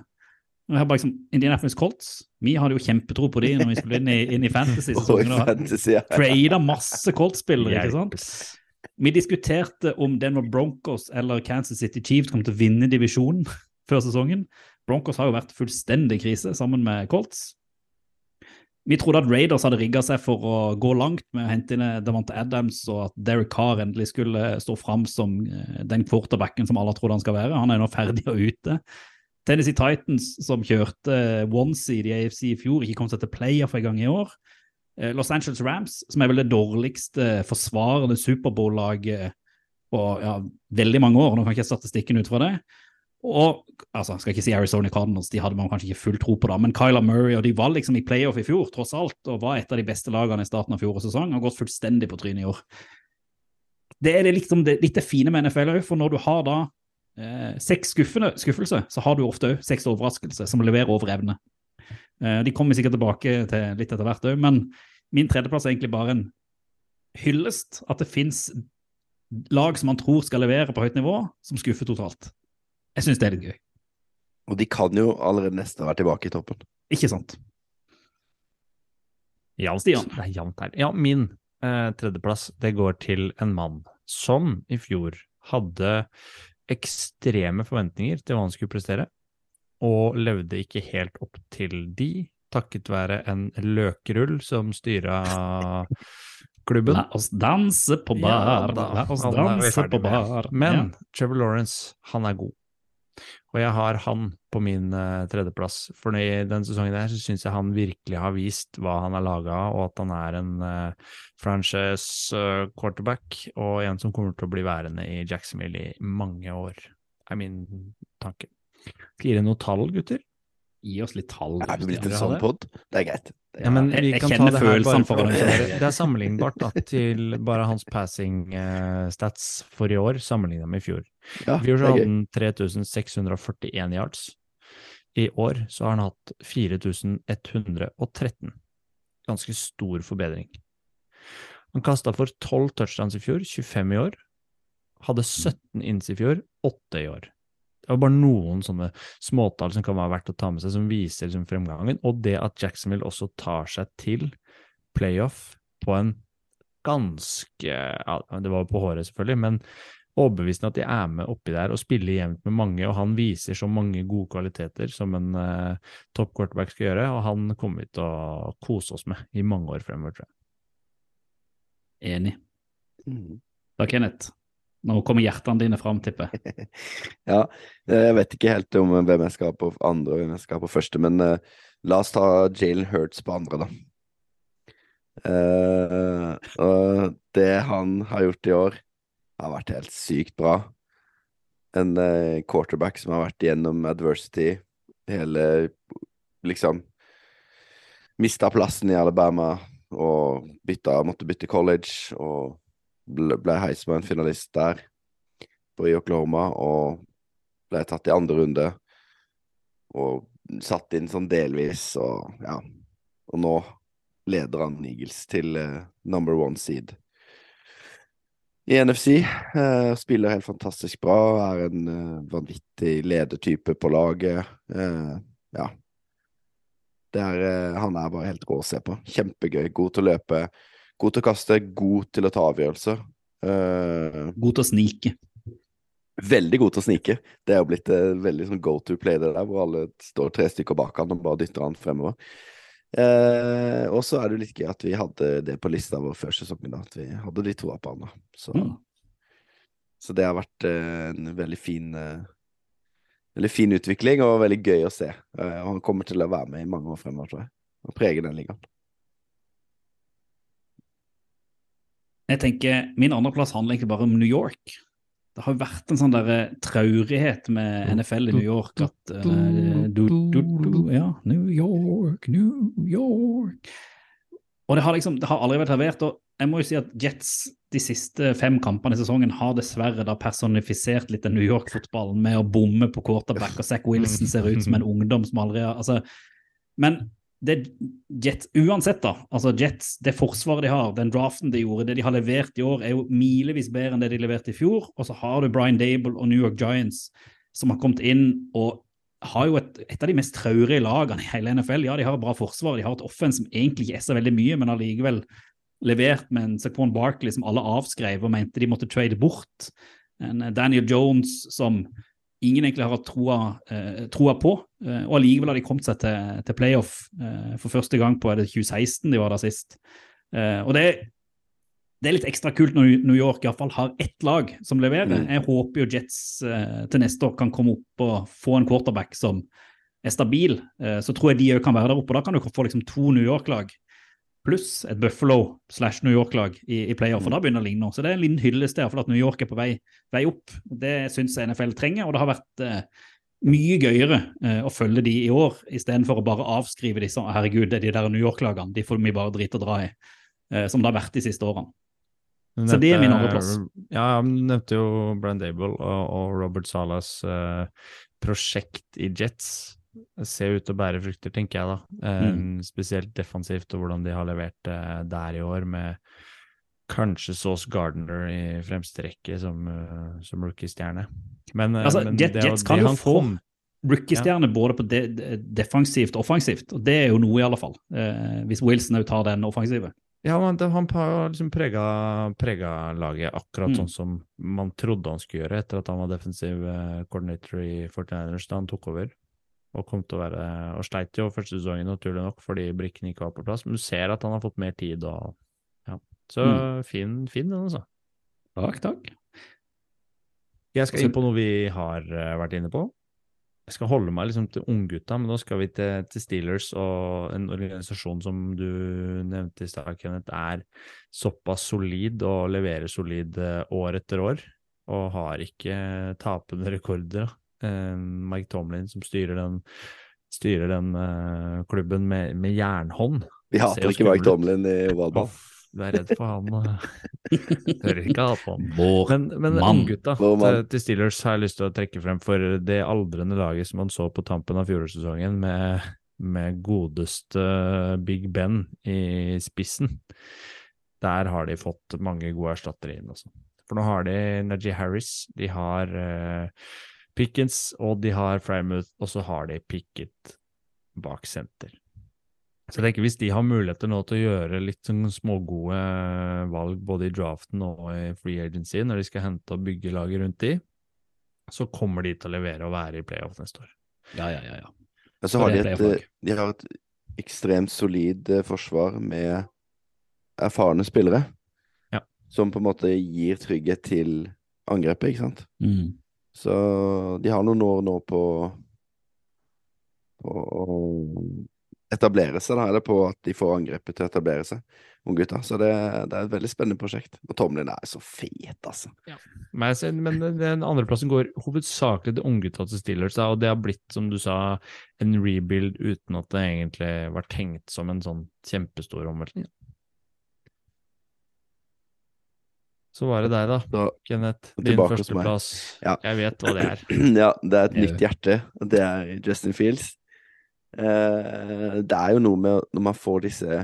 Og har bare liksom, Indianapolis Colts, vi hadde jo kjempetro på de når vi skulle inn i, inn i fantasy. Trada masse Colts-spillere, ikke sant? Vi diskuterte om Denver Broncos eller Kansas City Chiefs kom til å vinne divisjonen før sesongen. Broncos har jo vært fullstendig krise sammen med Colts. Vi trodde at Raiders hadde rigga seg for å gå langt med å hente inn Davante Adams, og at Derek Carr endelig skulle stå fram som eh, den quarterbacken som alle trodde han skal være. Han er nå ferdig og ute. Tennessee Titans, som kjørte one-seed i AFC i fjor, ikke kom seg til playoff en gang i år. Eh, Los Angeles Rams, som er vel det dårligste forsvarende Superbowl-laget på ja, veldig mange år. Nå kan ikke jeg statistikken ut fra det. Og altså, skal ikke si Arizona Cardinals, de hadde man kanskje ikke full tro på da, men Kyler Murray og de var liksom i playoff i fjor, tross alt, og var et av de beste lagene i starten av fjorårets sesong, og gått fullstendig på trynet i år. Det er det liksom det, litt det fine med NFL òg, for når du har da eh, seks skuffelser, så har du ofte òg seks overraskelser som leverer over evne. Eh, de kommer sikkert tilbake til litt etter hvert òg, men min tredjeplass er egentlig bare en hyllest. At det fins lag som man tror skal levere på høyt nivå, som skuffer totalt. Jeg syns det er litt gøy. Og de kan jo allerede nesten være tilbake i toppen. Ikke sant? Ja, Stian. Det er jevnt her. Ja, min eh, tredjeplass, det går til en mann som i fjor hadde ekstreme forventninger til hva han skulle prestere, og levde ikke helt opp til de, takket være en løkerull som styra klubben. La oss danse på Ja, bar, da, la oss er danse på bar. Men Ja. Trevor Lawrence, han er god. Og jeg har han på min uh, tredjeplass. For i den sesongen der så syns jeg han virkelig har vist hva han er laga av, og at han er en uh, franchise uh, quarterback, og en som kommer til å bli værende i Jacksonville i mange år, er min tanke. Skal gi dere noe tall, gutter? Gi oss litt tall. Er det blitt en sånn pod? Det er greit. Er, Ja, men vi jeg kan ta kjenner det her bare følelsene for for det. er sammenlignbart da, til bare hans passing eh, stats for i år, sammenligna med i fjor. ja, I fjor så er hadde han 3641 yards. I år så har han hatt 4113. Ganske stor forbedring. Han kasta for 12 touchdowns i fjor, 25 i år. Hadde 17 inns i fjor, 8 i år. Det var bare noen sånne småtall som kan være verdt å ta med seg, som viser liksom fremgangen. Og det at Jacksonville også tar seg til playoff på en ganske ja, Det var på håret, selvfølgelig, men overbevisende at de er med oppi der og spiller jevnt med mange, og han viser så mange gode kvaliteter som en uh, topp quarterback skal gjøre, og han kommer vi til å kose oss med i mange år fremover, tror jeg. Enig. Mhm. Da, Kenneth. Nå kommer hjertene dine fram, tipper. Ja, eh, jeg vet ikke helt om hvem jeg skal ha på andre og hvem jeg skal ha på første, men uh, la oss ta Jalen Hurts på andre, da. Uh, uh, det han har gjort i år, har vært helt sykt bra. en quarterback som har vært gjennom adversity hele Liksom mista plassen i Alabama og bytta, måtte bytte college og ble, ble Heisman-finalist der på i Oklahoma og ble tatt i andre runde og satt inn sånn delvis og ja. Og nå leder han Eagles til uh, number one seed i NFC. Uh, spiller helt fantastisk bra, er en uh, vanvittig ledertype på laget. Eh, ja. Er, eh, han er bare helt rå å se på. Kjempegøy. God til å løpe, god til å kaste, god til å ta avgjørelser. Uh, God til å snike. veldig god til å snike. Det er jo blitt eh, veldig sånn go to play, det der, hvor alle står tre stykker bak han og bare dytter han fremover. Eh, og så er det jo litt gøy at vi hadde det på lista vår før sesongen, at vi hadde de to på han. da. Så, Mm. så det har vært en veldig fin Veldig fin utvikling og veldig gøy å se. Eh, og han kommer til å være med i mange år fremover, tror jeg. Og prege den ligaen. Jeg tenker, Min andreplass handler egentlig bare om New York. Det har jo vært en sånn der eh, traurighet med NFL i New York at uh, du, du, du, Ja, New York, New York Og det har liksom, det har aldri vært servert. og jeg må jo si at Jets de siste fem kampene i sesongen har dessverre da personifisert litt den New York-fotballen med å bomme på quarterback, og Zack Wilson ser ut som en ungdom som aldri har altså, Men det Jets, uansett, da. altså Jets, det forsvaret de har, den draften de gjorde, det de har levert i år, er jo milevis bedre enn det de leverte i fjor. Og så har du Brian Dable og New York Giants som har kommet inn og har jo et, et av de mest traurige lagene i hele NFL. Ja, de har et bra forsvar, de har et offense som egentlig ikke er så veldig mye, men allikevel levert med en Saquon Barkley som alle avskrev og mente de måtte trade bort. En eh, Daniel Jones som ingen egentlig har hatt troa, eh, troa på. Eh, og allikevel har de kommet seg til, til playoff eh, for første gang på er det 2016 de var der sist. Eh, og det, det er litt ekstra kult når New York iallfall har ett lag som leverer. Mm. Jeg håper jo Jets eh, til neste år kan komme opp og få en quarterback som er stabil. Eh, så tror jeg de òg kan være der oppe. og Da kan du få liksom to New York-lag pluss et Buffalo slash New York-lag i, i playoff. og Da begynner det å ligne. Så det er en liten hyllest der for at New York er på vei, vei opp. Det syns NFL trenger, og det har vært eh, mye gøyere eh, å følge de i år, istedenfor å bare avskrive sånn herregud, det er de der New York-lagene, de får vi bare drite og dra i. Eh, som det har vært de siste årene. Nevnte, Så det er min andreplass. Ja, jeg nevnte jo Brian Dable og, og Robert Salas eh, prosjekt i Jets. Ser ut til å bære frukter, tenker jeg da. Eh, Mm. Spesielt defensivt, og hvordan de har levert eh, der i år, med kanskje Sauce Gardner i fremste rekke som, eh, som rookie-stjerne. Men, Altså, men Jets det, kan jo få Rookie-stjerne både på de, de, defensivt og offensivt, og det er jo noe, i alle fall. Eh, hvis Wilson òg tar den offensive. Ja, men det, han har liksom prega, prega laget akkurat Mm. sånn som man trodde han skulle gjøre etter at han var defensiv coordinator i 49ers da han tok over. Og kom til å være Og sleit jo første sesongen, naturlig nok, fordi brikkene ikke var på plass. Men du ser at han har fått mer tid og Ja. Så Mm. fin, fin den, altså. Takk, takk. Jeg skal inn på noe vi har eh, vært inne på. Jeg skal holde meg liksom til unggutta, men nå skal vi til, til Steelers og en organisasjon som du nevnte i stad, Kenneth, er såpass solid og leverer solid eh, år etter år, og har ikke tapende rekorder. Eh, Mike Tomlin som styrer den, styrer den eh, klubben med, med jernhånd. Vi hater ikke Mike. Tomlin i ovalball. Du er redd for han. Hører ikke hat på han. Men, men unggutta til, til Steelers har jeg lyst til å trekke frem for det aldrende laget som man så på tampen av fjorårssesongen, med, med godeste Big Ben i spissen. Der har de fått mange gode erstattere inn. Altså. For nå har de Najee Harris, de har eh, Pickens, og de har Frymouth, og så har de Pickett bak senter. Så jeg tenker Hvis de har muligheter nå til å gjøre litt sånn smågode valg både i draften og i free agency, når de skal hente og bygge laget rundt de, så kommer de til å levere og være i playoff neste år. Ja, ja, ja. ja. Men så har de et, eh, de har et ekstremt solid eh, forsvar med erfarne spillere. Ja. Som på en måte gir trygghet til angrepet, ikke sant. Mm. Så de har noen år nå på på å etablere seg, da, eller på at de får angrepet til å etablere seg, unggutta. Så det, det er et veldig spennende prosjekt. Og Tomlin er så fet, altså. Men, men den andreplassen går hovedsakelig til unggutta til Steelers, da, og det har blitt, som du sa, en rebuild uten at det egentlig var tenkt som en sånn kjempestor omveltning. Så var det deg, da, Så, Kenneth. Din førsteplass. Ja. Jeg vet hva det er. ja, det er et nytt hjerte, og det er Justin Fields. Eh, det er jo noe med når man får disse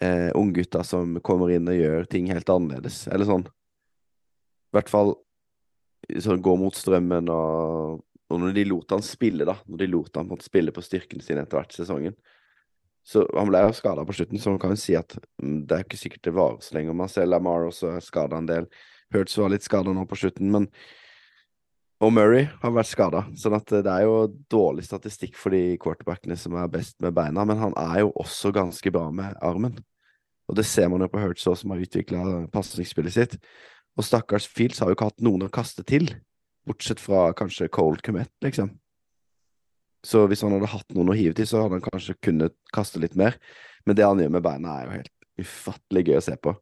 eh, unggutta som kommer inn og gjør ting helt annerledes, eller sånn. I hvert fall sånn gå mot strømmen og, og når de lot han spille, da. Når de lot han på spille på styrkene sine etter hvert sesongen. Så han ble jo skada på slutten, så man kan jo si at mm, det er ikke sikkert det varer så lenge. Man ser Lamar også er skada en del. Hurts var litt skada nå på slutten, men og Murray har vært skada, sånn at det er jo dårlig statistikk for de quarterbackene som er best med beina, men han er jo også ganske bra med armen. Og det ser man jo på Hurts som har utvikla pasningsspillet sitt. Og stakkars Fields har jo ikke hatt noen å kaste til, bortsett fra kanskje Cold Comet, liksom. Så hvis han hadde hatt noen å hive til, så hadde han kanskje kunnet kaste litt mer. Men det han gjør med beina, er jo helt ufattelig gøy å se på.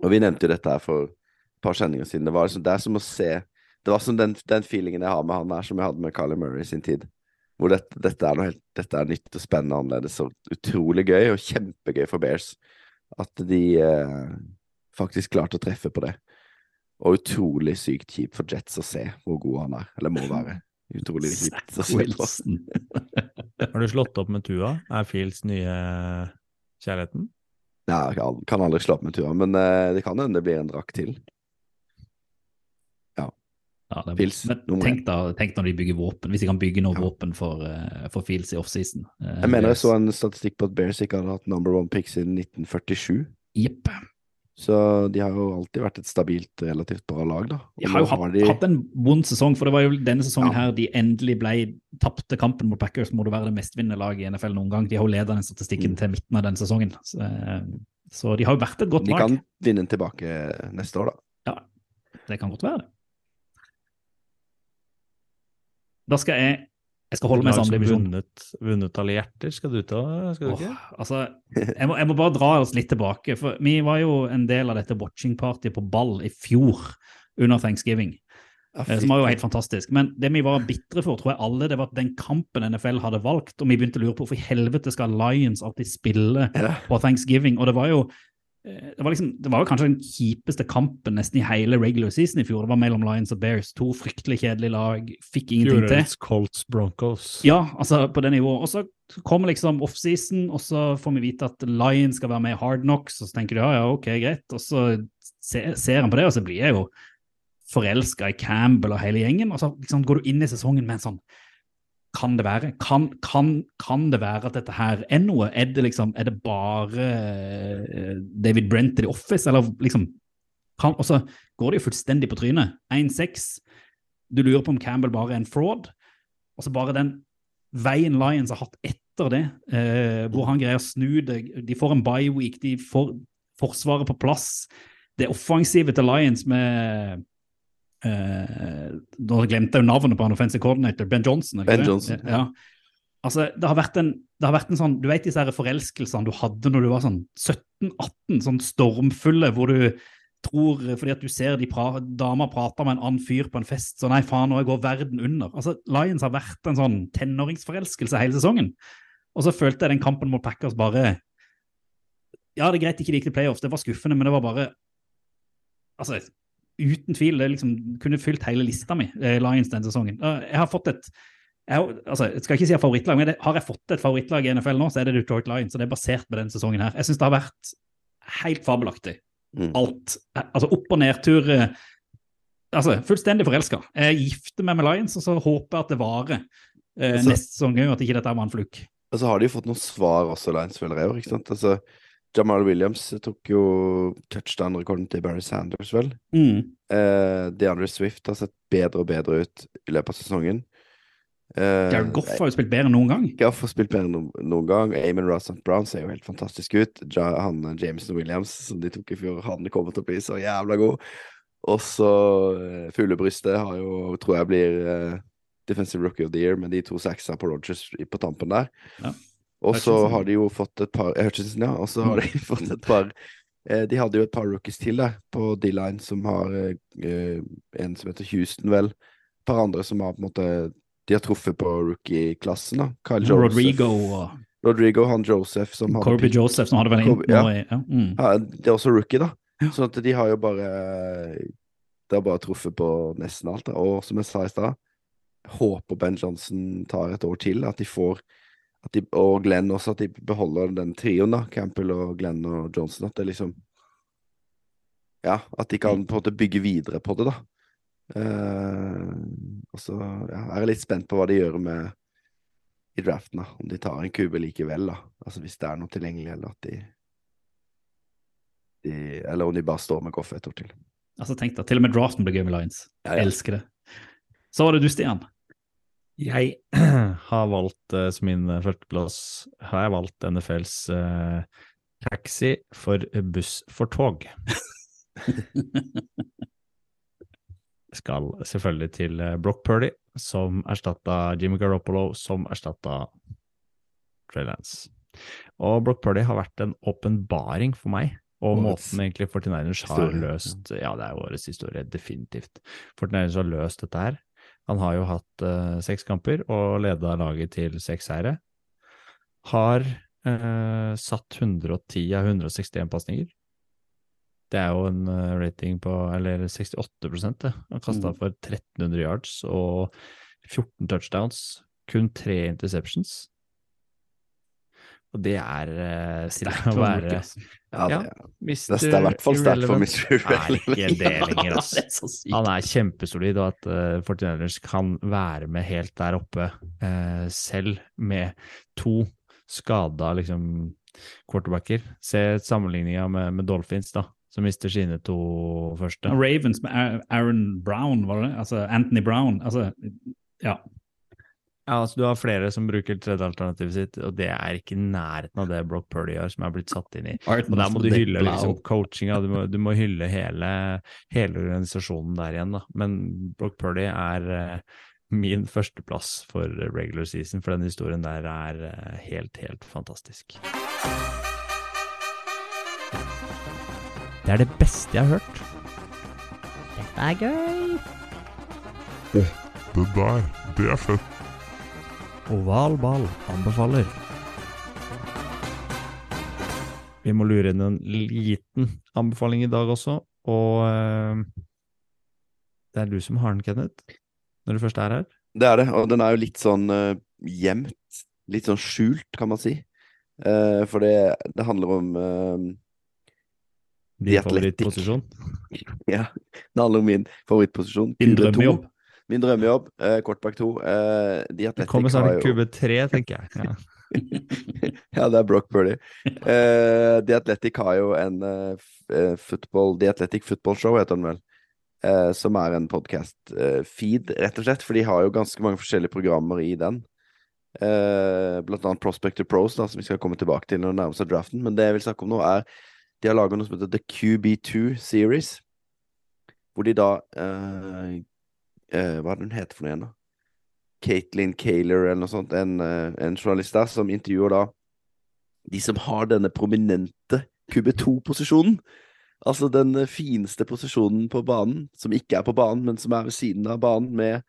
Og vi nevnte jo dette her for et par sendinger siden. Det var liksom, det er som å se Det var som den, den feelingen jeg har med han her, som jeg hadde med Carly Murray i sin tid. Hvor dette, dette, er noe helt, dette er nytt og spennende og annerledes og utrolig gøy, og kjempegøy for Bears. At de eh, faktisk klarte å treffe på det. Og utrolig sykt kjipt for Jets å se hvor god han er, eller må være. Utrolig kjipt å se på. Har du slått opp med Tua? Er Fields nye kjærligheten? Ja, jeg kan- kan aldri slå opp med Tua, men eh, det kan hende det blir en drakt til. Ja, det er bra. Fields, Men tenk, da, tenk når de bygger våpen, hvis de kan bygge noe Ja. våpen for, eh, for Fields i offseason. Eh, Jeg mener jeg så en statistikk på at Bears ikke hadde hatt number one pick siden 1947. Jepp. Så de har jo alltid vært et stabilt, relativt bra lag, da. Og De har jo hatt, hatt, de- hatt en vond sesong, for det var jo denne sesongen Ja. her de endelig ble tapte kampen mot Packers, må det være det mestvinnende laget i NFL noen gang. De har jo ledet den statistikken Mm. til midten av den sesongen. Så, eh, så de har jo vært et godt lag. De lag. kan vinne den tilbake neste år, da. Ja, Det kan godt være det. Da skal jeg Jeg skal holde meg Lag samme som divisjon. Vunnet, vunnet alle hjerter, skal du ta? Skal du Åh, ikke? altså, jeg må, jeg må bare dra oss litt tilbake. for Vi var jo en del av dette watching-partyet på ball i fjor under thanksgiving. Ja, eh, Som var jo helt fantastisk. Men det vi var bitre for, tror jeg alle, det var at den kampen NFL hadde valgt, og vi begynte å lure på hvorfor i helvete skal Lions alltid spille på thanksgiving. Og det var jo det var, liksom, det var kanskje den kjipeste kampen nesten i hele regular season i fjor. Det var mellom Lions og Bears. To fryktelig kjedelige lag. Fikk ingenting til. Fjorårets Colts Broncos. Ja, altså på det nivået. Og så kommer liksom offseason, og så får vi vite at Lions skal være med i Hard Knocks, og så tenker du ja, ja, ok, greit. Og så ser, ser han på det, og så blir jeg jo forelska i Campbell og hele gjengen. Og så liksom går du inn i sesongen med en sånn Kan det være? Kan, kan, kan det være at dette her er noe? Er det liksom, er det bare eh, David Brent i The Office, eller liksom Og så går det jo fullstendig på trynet. 1-6. Du lurer på om Campbell bare er en fraud. Og så bare den veien Lions har hatt etter det, eh, hvor han greier å snu det. De får en bye week, de får forsvaret på plass. Det offensive til Lions med Nå glemte jeg jo navnet på han offensive coordinator, Ben Johnson. Ben det? Johnson, Ja. Altså, det har, vært en, det har vært en sånn Du vet disse forelskelsene du hadde når du var sånn 17-18, sånn stormfulle, hvor du tror Fordi at du ser de pra damer prater med en annen fyr på en fest, så nei, faen, nå går verden under. Altså, Lions har vært en sånn tenåringsforelskelse hele sesongen. Og så følte jeg den kampen mot Packers bare Ja, det er greit ikke de gikk til playoffs, det var skuffende, men det var bare Altså, uten tvil, det liksom kunne fylt hele lista mi, eh, Lions den sesongen. Jeg har fått et jeg, altså, jeg skal ikke si favorittlag, men det, har jeg fått et favorittlag i NFL nå, så er det Detroit Lions, og det er basert på denne sesongen her. Jeg syns det har vært helt fabelaktig. Mm. Alt. Altså opp- og nedtur. eh, Altså, fullstendig forelska. Jeg gifter meg med Lions, og så håper jeg at det varer eh, Altså- neste sesong òg, at ikke dette var en fluk. Og så har de jo fått noen svar også, Lions, føler jeg, sant. Altså, Jamal Williams tok jo touchdown-rekorden til Barry Sanders, vel. Mm. Eh, DeAndre Swift har sett bedre og bedre ut i løpet av sesongen. Eh, Jared Goff har jo spilt bedre enn noen gang. Goff har spilt bedre enn no noen gang. Amon Rossant Brown ser jo helt fantastisk ut. Ja, han eh, Jameson Williams, som de tok i fjor, han kommer til å bli så jævla god. Og så eh, Fuglebrystet har jo, tror jeg blir eh, Defensive Rookie of the Year med de to saksa på Rogers på tampen der. Ja. Og så har de jo fått et par Hutchinson, ja. Og så har de fått et par eh, De hadde jo et par rookies til der på D-line, som har eh, en som heter Houston, vel. Et par andre som har på en måte De har truffet på rookie-klassen, da. Kyle Joseph. Rodrigo og Rodrigo, han Joseph som hadde Corby Joseph, som hadde vært inne ja. ja. Mm. ja, Det er også rookie, da. Sånn at de har jo bare Det har bare truffet på nesten alt. Da. Og som jeg sa i stad, håper Ben Johnson tar et år til. At de får de, Og Glenn også, at de beholder den trioen, da. Campbell og Glenn og Johnson. At det liksom Ja, at de kan på en måte bygge videre på det, da. Uh, og så ja, er jeg litt spent på hva de gjør med i draften, da. Om de tar en kube likevel, da. Altså hvis det er noe tilgjengelig, eller at de de, eller om de bare står med Goff et år til. Altså, tenk da, Til og med draften blir gøy med Lions. Ja, ja. Elsker det. Så var det du, Stian. Jeg har valgt eh, som min eh, førsteplass har jeg valgt NFLs eh, taxi for buss for tog. Skal selvfølgelig til eh, Brock Purdy, som erstatta Jimmy Garoppolo, som erstatta Trey Lance. Og Brock Purdy har vært en åpenbaring for meg, og Årets måten egentlig 49ers har historie, løst Ja, det er årets historie, definitivt. 49ers har løst dette her. Han har jo hatt uh, seks kamper og leda laget til seks seire. Har uh, satt 110 av 161 pasninger. Det er jo en eh, rating på Eller 68 det. Han kasta Mm. for 1300 yards og 14 touchdowns. Kun tre interceptions. Og det er uh, Sterkt å være. Ja, det, Ja. det, det er i hvert fall sterkt for Irrelevant. Mr. Nei, ikke det lenger, ass. Er så. Han er kjempesolid, og at uh, Fortinellers kan være med helt der oppe, uh, selv med to skada liksom, quarterbacker. Se sammenligninga med, med Dolphins, da, som mister sine to første. Ravens med Aaron- Aaron Brown, var det det? Altså Anthony Brown. Altså, ja. Ja, altså Du har flere som bruker tredje alternativet sitt, og det er ikke i nærheten av det Brock Purdy gjør, som er blitt satt inn i. Og der må du hylle liksom, coachinga, du må, du må hylle hele, hele organisasjonen der igjen. da. Men Brock Purdy er uh, min førsteplass for regular season, for den historien der er uh, helt, helt fantastisk. Det er det beste jeg har hørt. Dette er gøy. Det der, det er fett. Oval ball anbefaler. Vi må lure inn en liten anbefaling i dag også, og eh, det er du som har den, Kenneth, når du først er her. det er det, og den er jo litt sånn eh, gjemt. Litt sånn skjult, kan man si. Eh, for det, det handler om eh, Din favorittposisjon. Ja, det handler om min favorittposisjon. Din QB2. drømmejobb. Min drømmejobb. eh, Quarterback 2. eh, de Det kommer snart jo QB3, tenker jeg. Ja. Ja, det er Brock Purdy. Uh, The Athletic har jo en uh, eh, football The Athletic Football Show, heter den vel. Uh, som er en podcast-feed, rett og slett. For de har jo ganske mange forskjellige programmer i den. Eh, blant annet Prospector Pros, da, som vi skal komme tilbake til når det nærmer seg draften. Men det jeg vil snakke om nå, er de har laga noe som heter The QB2 Series. Hvor de da eh, Hva er det hun heter for noe igjen, da? Caitlin Kaler eller noe sånt, en, uh, en journalist der, som intervjuer da de som har denne prominente QB2-posisjonen. Altså den eh, fineste posisjonen på banen, som ikke er på banen, men som er ved siden av banen, med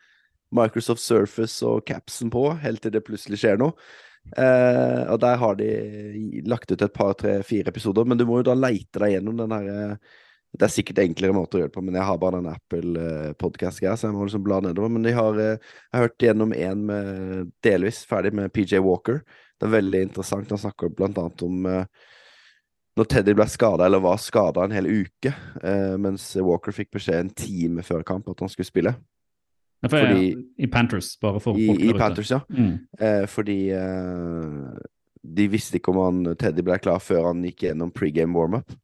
Microsoft Surface og capsen på, helt til det plutselig skjer noe. Eh, og der har de lagt ut et par, tre, fire episoder, men du må jo da leite deg gjennom den her eh, Det er sikkert enklere måter å gjøre det på, men jeg har bare den Apple-podkast-greia, så jeg må liksom bla nedover. Men de har, eh, jeg har hørt gjennom en med delvis ferdig med PJ Walker. Det er veldig interessant. Han snakker blant annet om eh, når Teddy ble skada, eller var skada en hel uke, eh, mens Walker fikk beskjed en time før kamp at han skulle spille. Ja, for, Fordi- I Panthers, bare for I, folk i ute. Panthers, ja. Mm. Eh, fordi eh, de visste ikke om han, Teddy ble klar før han gikk gjennom pregame warm-up.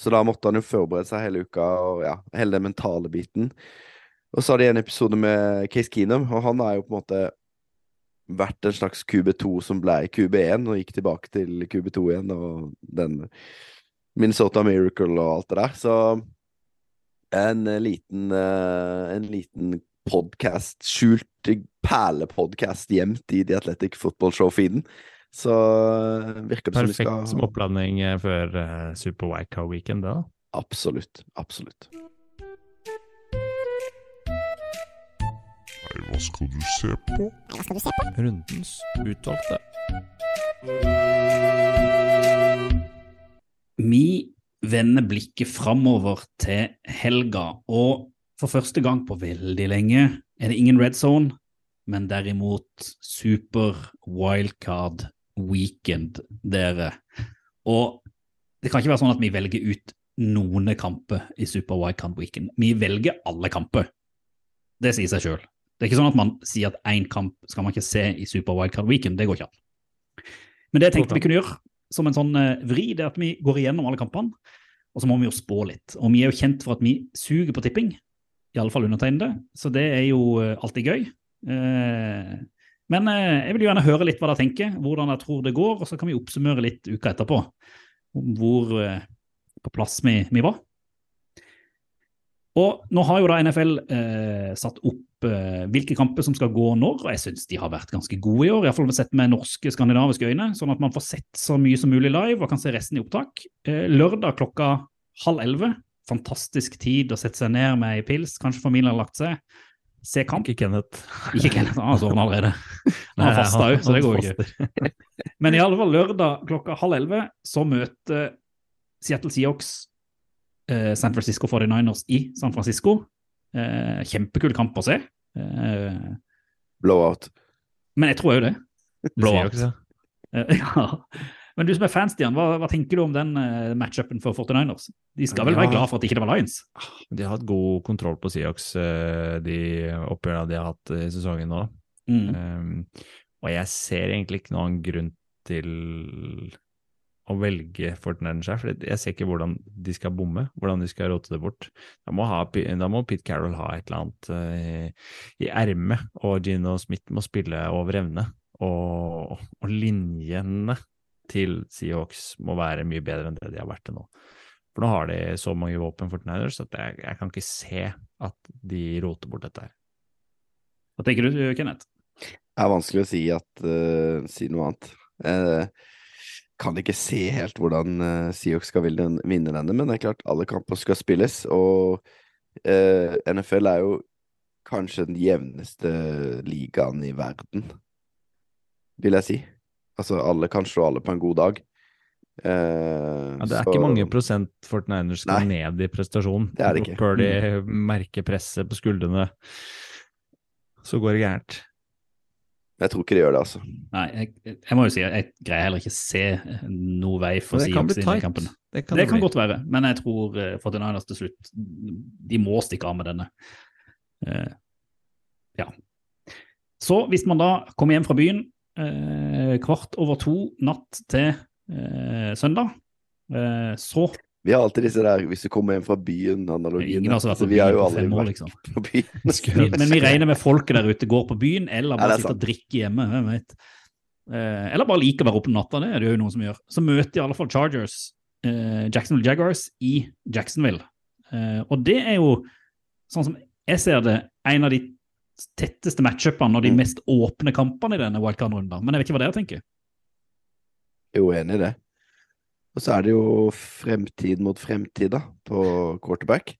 Så da måtte han jo forberede seg hele uka, og ja, hele den mentale biten. Og så har de en episode med Case Keenum, og han er jo på en måte vært en slags QB2 som ble QB1, og gikk tilbake til QB2 igjen, og den Minnesota Miracle og alt det der. Så en liten, eh, en liten podkast, skjult perlepodkast gjemt i The Athletic Football Show-feeden. Så eh, virker det som vi Perfekt skal som oppladning eh, før eh, Super Wildcard Weekend, da. Absolutt. Absolutt. Nei, hva skal du se på? Hva skal du se på? Rundens utvalgte. Vi vender blikket framover til helga, og for første gang på veldig lenge er det ingen red zone, men derimot super wildcard weekend, dere. Og det kan ikke være sånn at vi velger ut noen kamper i super wildcard weekend. Vi velger alle kamper. Det sier seg sjøl. Det er ikke sånn at man sier at én kamp skal man ikke se i super wildcard weekend. Det går ikke an. Men det jeg tenkte vi kunne gjøre som en sånn eh, vri, det er at vi går igjennom alle kampene, og så må vi jo spå litt. Og vi er jo kjent for at vi suger på tipping, i alle fall undertegnede, så det er jo eh, alltid gøy. Eh, men eh, jeg vil gjerne høre litt hva dere tenker, hvordan jeg tror det går, og så kan vi oppsummere litt uka etterpå om hvor eh, på plass vi, vi var. Og nå har jo da NFL eh, satt opp eh, hvilke kamper som skal gå når, og jeg syns de har vært ganske gode i år. Iallfall sett med norske, skandinaviske øyne, sånn at man får sett så mye som mulig live og kan se resten i opptak. Eh, lørdag klokka halv elleve. Fantastisk tid å sette seg ned med ei pils, kanskje familien har lagt seg. Se kamp. Ikke Kenneth. Ikke Kenneth, han har sovet allerede. Han har fasta òg, så det går ikke. Men i alle fall lørdag klokka halv elleve så møter Seattle Seahawks eh, San Francisco 49ers i San Francisco. Eh, kjempekul kamp å se. Eh, Blowout. men jeg tror òg det. Blowout. Seahawks, ja. Men du som er fan, Stian, hva, hva tenker du om den uh, matchupen for 49ers? De skal vel Ja. være glad for at ikke det var Lions? De har hatt god kontroll på Seahawks, uh, de oppgjørene de har hatt i sesongen nå. Mm. Um, og jeg ser egentlig ikke noen grunn til å velge Fortnite her, for jeg ser ikke hvordan de skal bomme, hvordan de skal rote det bort. Da må, ha, da må Pete Carroll ha et eller annet uh, i ermet, og Gino Smith må spille over evne. Og, og linjene til Seahawks må være mye bedre enn det de har vært til nå. For nå har de så mange våpen for Niners at jeg, jeg kan ikke se at de roter bort dette her. Hva tenker du, Kenneth? Det er vanskelig å si, at, uh, si noe annet. Jeg kan ikke se helt hvordan uh, Seahawks skal vinne, vinne denne, men det er klart alle kamper skal spilles. Og uh, NFL er jo kanskje den jevneste ligaen i verden, vil jeg si. Altså, alle kan slå alle på en god dag. Eh, Ja, det er så- ikke mange prosent Fortniners skal Nei. ned i prestasjon. Det er det ikke. Mm. Før de merker presset på skuldrene, så går det gærent. Jeg tror ikke de gjør det, altså. Nei, jeg, jeg må jo si at jeg greier heller ikke se noe vei for bli i den kampen. Det kan, Det det kan godt være, men jeg tror uh, 49ers til slutt De må stikke av med denne. Eh, ja. Så hvis man da kommer hjem fra byen eh, kvart over to natt til eh, søndag, eh, så Vi har alltid disse der hvis du kommer hjem fra byen'-analogiene. Ingen har vært Altså, på byen jo på fem år, liksom. på byen. Men vi regner med folket der ute går på byen, eller bare er sitter og drikker hjemme. hvem vet. Eh, eller bare liker å være oppe om natta, det er det jo noen som gjør. Så møter i alle fall Chargers eh, Jacksonville Jaguars i Jacksonville. Eh, og det er jo, sånn som jeg ser det, en av de tetteste matchupene og de Mm. mest åpne kampene i denne wildcard-runden. Men jeg vet ikke hva dere tenker. Jo, enig i det. Og så er det jo fremtid mot fremtid, da, på quarterback.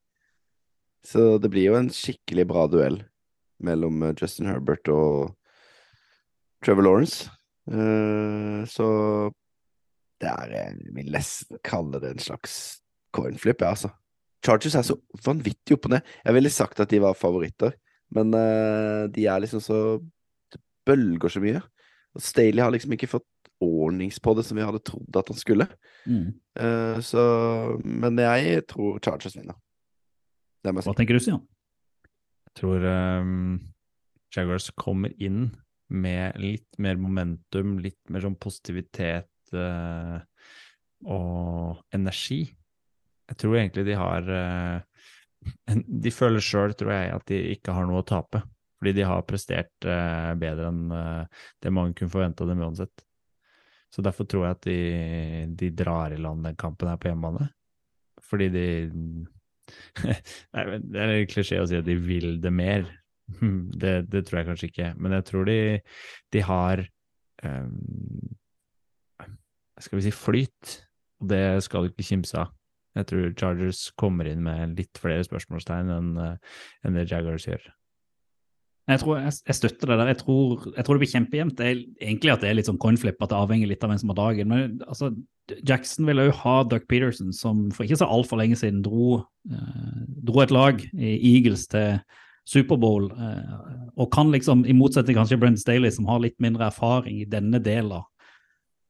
Så det blir jo en skikkelig bra duell mellom eh, Justin Herbert og Trevor Lawrence. Eh, så det er Jeg vil nesten kalle det en slags coinflip, ja, altså. Chargers er så vanvittig opp og ned. Jeg ville sagt at de var favoritter, men uh, de er liksom så Det bølger så mye. Og Staley har liksom ikke fått ordnings på det som vi hadde trodd at han skulle. Eh, så Men jeg tror Chargers vinner. Det Hva tenker du, Stian? Jeg tror um, Jaguars kommer inn med litt mer momentum, litt mer sånn positivitet uh, og energi. Jeg tror egentlig de har en, De føler sjøl, tror jeg, at de ikke har noe å tape. Fordi de har prestert eh, bedre enn eh, det mange kunne forvente av dem uansett. Så derfor tror jeg at de, de drar i land den kampen her på hjemmebane. Fordi de Nei, Det er litt klisjé å si at de vil det mer, Det, det tror jeg kanskje ikke, men jeg tror de, de har um, Skal vi si flyt, og det skal du ikke kimse av. Jeg tror Chargers kommer inn med litt flere spørsmålstegn enn eh, enn det Jaggers gjør. Jeg tror jeg, jeg støtter det der. Jeg tror, jeg tror det blir kjempejevnt. Egentlig at det er litt sånn coinflip, at det avhenger litt av hvem som har dagen. Men altså, Jackson vil òg ha Duck Peterson, som for ikke så altfor lenge siden dro, eh, dro et lag i Eagles til Superbowl, eh, og kan liksom, i motsetning kanskje Brent Staley, som har litt mindre erfaring i denne delen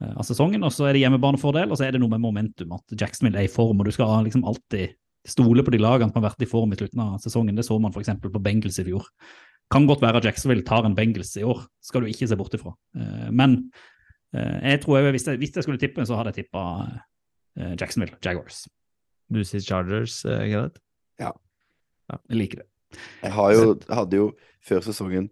av eh, sesongen, og så er det hjemmebanefordel, og så er det noe med momentum, at Jacksonville er i form, og du skal liksom alltid stole på de lagene som har vært i form i slutten av sesongen. Det så man f.eks. på Bengals i fjor. Kan godt være at Jacksonville tar en Bengals i år, skal du ikke se bort ifra. Eh, Men eh, jeg tror jeg, hvis, jeg, hvis jeg skulle tippe, så hadde jeg tippa eh, Jacksonville, Jaguars. Du sier Chargers, Gerhard? Ja. ja. Jeg liker det. Jeg har jo, hadde jo før sesongen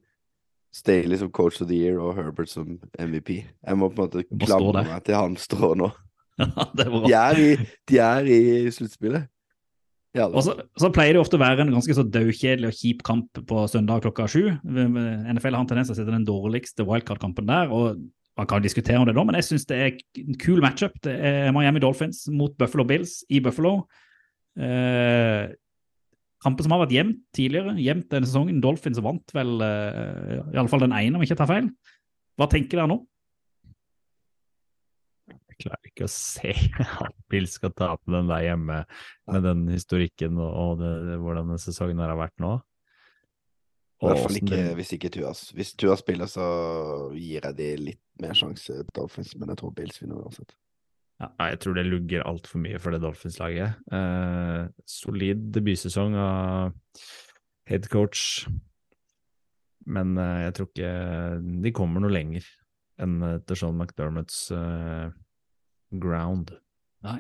Staley som coach of the year og Herbert som MVP. Jeg må på en måte må klamre meg til han står nå. De er i, de er i sluttspillet. Ja, Og så, så pleier det ofte å være en ganske så daukjedelig og kjip kamp på søndag klokka sju. NFL har en tendens til å sette den dårligste wildcard-kampen der. og Man kan diskutere om det da, men jeg syns det er en kul matchup. Det er Miami Dolphins mot Buffalo Bills i Buffalo. Eh, kampen som har vært jevnt tidligere, jevnt denne sesongen. Dolphins vant vel uh, i alle fall den ene, om jeg ikke tar feil. Hva tenker dere nå? Jeg klarer ikke å se at Bill skal tape den der hjemme med den historikken og, og det, det, hvordan denne sesongen har vært nå. I hvert fall ikke det- hvis ikke Tuas. Hvis Tuas spiller, så gir jeg de litt mer sjanse Dolphins, men jeg tror Bills vinner uansett. Ja, jeg tror det lugger altfor mye for det Dolphins-laget. Eh, solid debutsesong av headcoach, men eh, jeg tror ikke de kommer noe lenger enn eh, til Sean McDermotts eh, ground. Nei.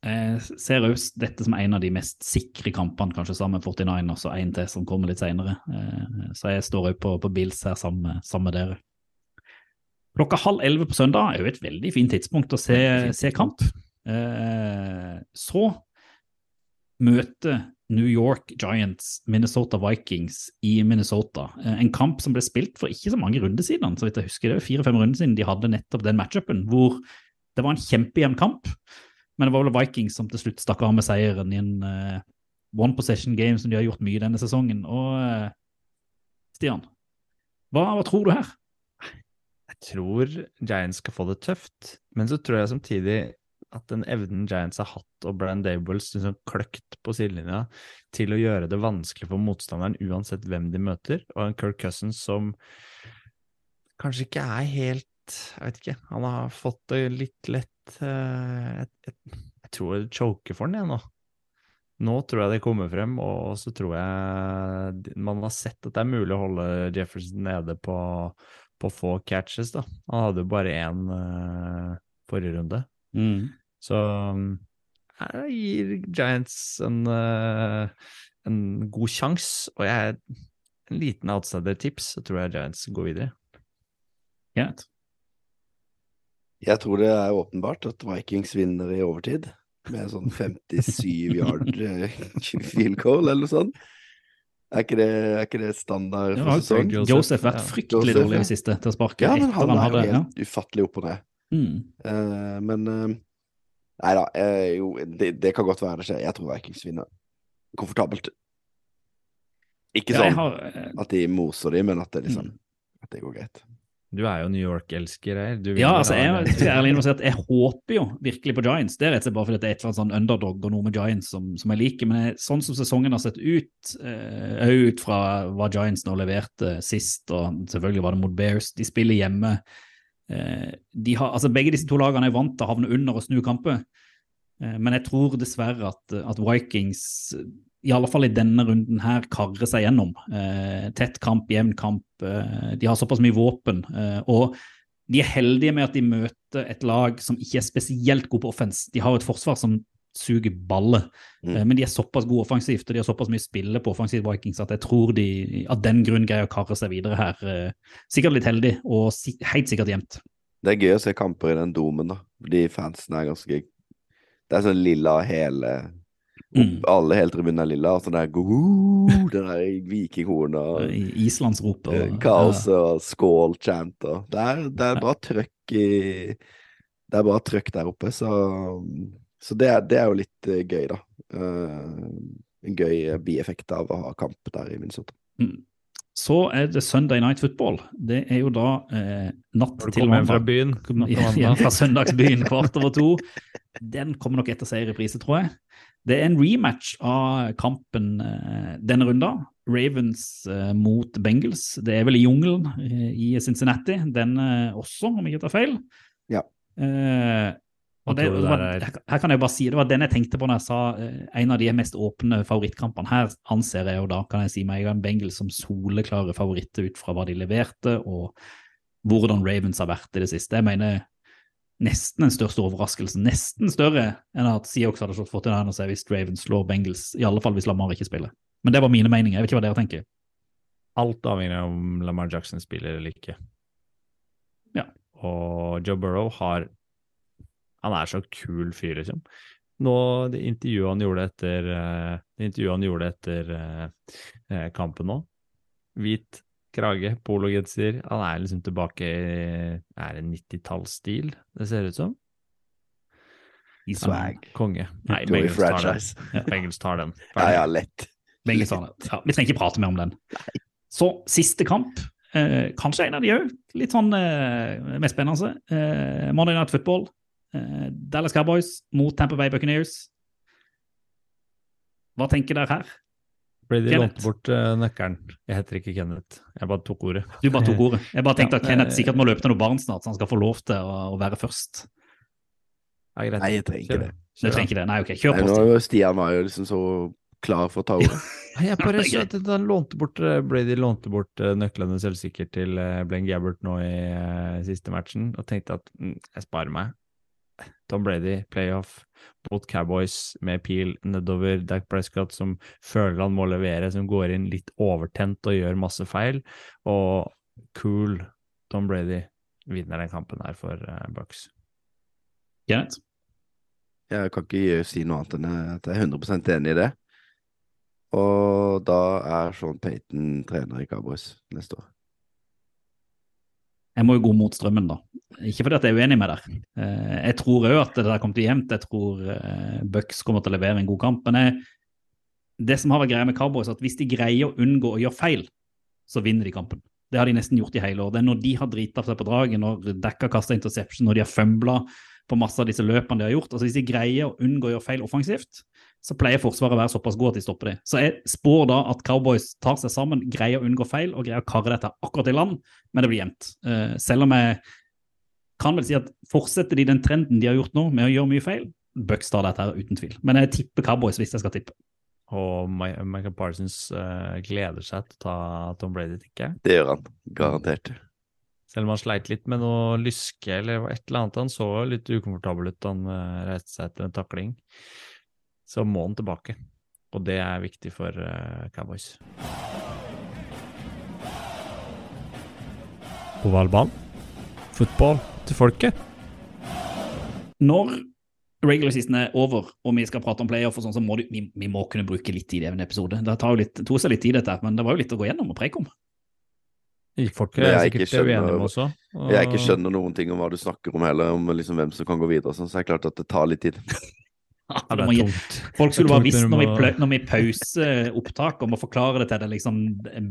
Jeg ser også dette som en av de mest sikre kampene, kanskje sammen med 49 og så en til som kommer litt senere. Eh, Så jeg står òg på, på Bills her sammen med dere. Klokka halv elleve på søndag er jo et veldig fint tidspunkt å se, se kamp. Eh, Så møter New York Giants Minnesota Vikings i Minnesota. Eh, En kamp som ble spilt for ikke så mange runder siden. Så vidt jeg husker det fire-fem runder siden de hadde nettopp den matchupen, hvor det var en kjempejevn kamp. Men det var vel Vikings som til slutt stakk av med seieren i en eh, one possession game som de har gjort mye denne sesongen. Og eh, Stian, hva, hva tror du her? Jeg tror Giants skal få det tøft, men så tror jeg samtidig at den evnen Giants har hatt, og Brian Dables liksom kløkt på sidelinja til å gjøre det vanskelig for motstanderen uansett hvem de møter, og en Kirk Cousins som kanskje ikke er helt Jeg vet ikke, han har fått det litt lett eh, Jeg, jeg, jeg tror det choker for den, jeg nå. Nå tror jeg det kommer frem, og så tror jeg man har sett at det er mulig å holde Jefferson nede på på få catches, da. Han hadde jo bare én uh, forrige runde. Så um, jeg gir Giants en, uh, en god sjanse, og jeg en liten outsider-tips, så tror jeg Giants går videre. Greit. Jeg tror det er åpenbart at Vikings vinner i overtid. Med sånn 57 yard eh, field goal eller noe sånt. Er ikke det, er ikke det standard Ja, for ja, sesong? Joseph, Joseph vært fryktelig Joseph, dårlig i det siste til å sparke Ja, men han han er jo ja. helt ufattelig opp og ned. Mm. Uh, men uh, Nei da, uh, jo, det, det kan godt være det skjer. Jeg tror Vikings vinner komfortabelt. Ikke Ja, sånn har, eh, at de moser de, men at det liksom Mm. At det går greit. Du er jo New York-elsker her. Ja, altså, jeg, jeg, si jeg håper jo virkelig på Giants. Det er rett og slett bare fordi det er et eller annet sånn underdog og noe med Giants som, som jeg liker. Men jeg, sånn som sesongen har sett ut, eh, ut fra hva Giants nå leverte sist, og selvfølgelig var det mot Bears, de spiller hjemme. Eh, de har, altså Begge disse to lagene er vant til å havne under og snu kamper. Eh, men jeg tror dessverre at, at Vikings, i alle fall i denne runden her, karre seg gjennom. Eh, tett kamp, jevn kamp. Eh, de har såpass mye våpen. Eh, og de er heldige med at de møter et lag som ikke er spesielt god på offens. De har et forsvar som suger baller, Mm. eh, men de er såpass gode offensivt og de har såpass mye spille på offensivt Vikings at jeg tror de av den grunn greier å karre seg videre her. Eh, Sikkert litt heldig, og si helt sikkert jevnt. Det er gøy å se kamper i den domen, da. De fansen er ganske Det er sånn lilla hele Mm. Alle helt tribunen er lilla. Og sånn der! Det der vikinghorn og I- Islandsropet og kaos og skål-chant og Det er, det er bra trøkk i Det er bra trøkk der oppe, så, så det, er, det er jo litt eh, gøy, da. Eh, en gøy bieffekt av å ha kamp der i Minnesota. Mm. Så er det Sunday Night Football. Det er jo da eh, natt til mandag. fra byen natt til Hjem fra søndagsbyen kvart over to. Den kommer nok etter seierprise, tror jeg. Det er en rematch av kampen eh, denne runda. Ravens eh, mot Bengals. Det er vel i jungelen eh, i Cincinnati, den også, om jeg ikke tar feil. Ja. Eh, og det, det var, er? her- her kan jeg bare si, Det var den jeg tenkte på når jeg sa eh, en av de mest åpne favorittkampene. Her anser jeg jo da, kan jeg si meg, en Bengals som soleklare favoritter ut fra hva de leverte, og hvordan Ravens har vært i det siste. Jeg mener nesten den største overraskelsen. Nesten større enn at Seahawks hadde slått 49ers hvis Draven slår Bengals. I alle fall hvis Lamar ikke spiller. Men det var mine meninger. Jeg vet ikke hva dere tenker. Alt avhenger av om Lamar Jackson spiller eller ikke. Ja. Og Joe Burrow har Han er så kul fyr, liksom. Nå, det intervjuet han gjorde etter eh, Det intervjuet han gjorde etter eh, eh, kampen nå, hvit krage, pologenser Han er liksom tilbake i Er det 90-tallsstil, det ser ut som? I swag. Ja, Konge. Nei, Bengels tar den. Ja, Bengels tar den. Ja, ja, lett. Bengels tar den. Ja, vi trenger ikke prate mer om den. Så siste kamp. Eh, kanskje en av de òg. Litt sånn eh, mest spennende. Eh, Monday Night Football. Eh, Dallas Cowboys mot Tamper Bay Buccaneers. Hva tenker dere her? Brady Kenneth. lånte bort eh, nøkkelen. Jeg heter ikke Kenneth, jeg bare tok ordet. Du bare tok ordet. Jeg bare tenkte Ja, at Kenneth eh, sikkert må løpe til noe barn snart, så han skal få lov til å, å være først. Ja, greit. Nei, jeg trenger ikke Kjør. det. Du trenger ikke det. Nei, ok, kjør Nei, på. nå, Stig. Stian var jo liksom så klar for å ta ordet. Nei, jeg bare så at han lånte bort eh, Brady lånte bort eh, nøklene selvsikkert til eh, Blaine Gabbert nå i uh, siste matchen, og tenkte at mm, jeg sparer meg. Tom Brady, playoff mot Cowboys med pil nedover. Dac Prescott som føler han må levere, som går inn litt overtent og gjør masse feil. Og cool Tom Brady vinner den kampen her for eh, Bucks. Kenneth? Jeg kan ikke si noe annet enn at jeg er 100 enig i det. Og da er Sean Payton trener i Cowboys neste år. Jeg må jo gå mot strømmen, da. Ikke fordi at jeg er uenig med deg. Eh, Jeg tror òg at det der kommer til å jevnt. Jeg tror eh, Bucks kommer til å levere en god kamp. Men jeg, det som har vært greia med Cowboys, er at hvis de greier å unngå å gjøre feil, så vinner de kampen. Det har de nesten gjort i hele år. Det er når de har drita seg på draget, når Dekka kaster interception, når de har fømbla på masse av disse løpene de har gjort. Altså Hvis de greier å unngå å gjøre feil offensivt, så pleier Forsvaret å være såpass god at de stopper det. Så jeg spår da at Cowboys tar seg sammen, greier å unngå feil og greier å karre dette akkurat i land, men det blir jevnt. Eh, selv om jeg kan vel si at fortsetter de den trenden de har gjort nå med å gjøre mye feil, Bucks tar dette her uten tvil. Men jeg tipper Cowboys hvis jeg skal tippe. Og Michael Parsons uh, gleder seg til å ta Tom Brady, tenker jeg. Det gjør han. Garantert. Selv om han sleit litt med noe lyske eller et eller annet. Han så litt ukomfortabel ut da han eh, reiste seg etter en takling. Så må han tilbake. Og det er viktig for eh, Cowboys. Ovalball. Fotball til folket. Når regular season er over og vi skal prate om playoff, og sånn, så må du, vi, vi må kunne bruke litt tid i en episode. Det tar jo litt, tok seg litt tid, dette, men det var jo litt å gå gjennom og preke om. Folk er jeg sikkert skjønner, uenige med også. og- Jeg ikke skjønner noen ting om hva du snakker om heller, om liksom hvem som kan gå videre og sånn, så er det klart at det tar litt tid. Ja, det må er tungt. Folk skulle bare visst når vi, når vi pauser opptak og må forklare det til deg liksom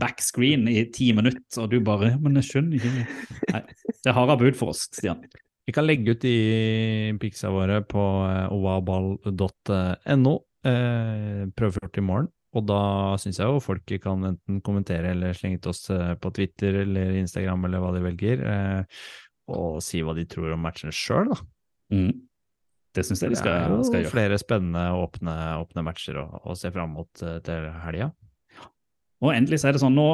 backscreen i ti minutter, og du bare Men jeg skjønner ikke. Nei, det er harde bud for oss, Stian. Vi kan legge ut de pixa våre på ovaball.no. ovalball.no. Eh, prøvført i morgen. Og da syns jeg jo folk kan enten kommentere eller slenge til oss eh, på Twitter eller Instagram eller hva de velger, eh, og si hva de tror om matchene sjøl, da. Mm. Det syns jeg vi Det er skal, jo skal gjøre. flere spennende åpne, åpne matcher å, å se fram mot eh, til helga. Og endelig så er det sånn nå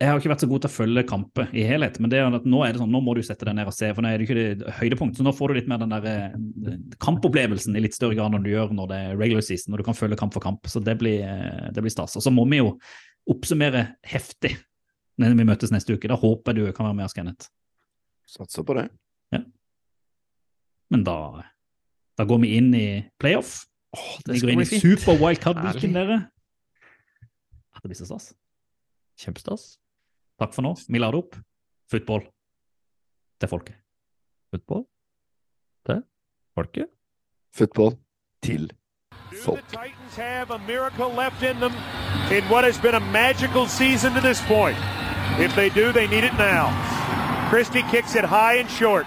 Jeg har ikke vært så god til å følge kamper i helhet, men det er at nå er det sånn, nå må du sette deg ned og se, for nå er det ikke det høydepunkt. Så nå får du litt mer den der eh, kampopplevelsen i litt større grad enn du gjør når det er regular season, når du kan følge kamp for kamp. Så det blir, eh, det blir stas. Og så må vi jo oppsummere heftig når vi møtes neste uke. Da håper jeg du kan være med oss, Kenneth. Satser på det. Men da, da går vi inn i playoff. Åh, Vi går inn i super wildcard-weekend, dere. Det blir så stas. Kjempestas. Takk for nå. Vi lader opp. Football til folket. Football. til Folket. Football til Do folk. the Titans have a miracle left in them in what has been a magical season to this point? If they do, they need it now. Christie kicks it high and short.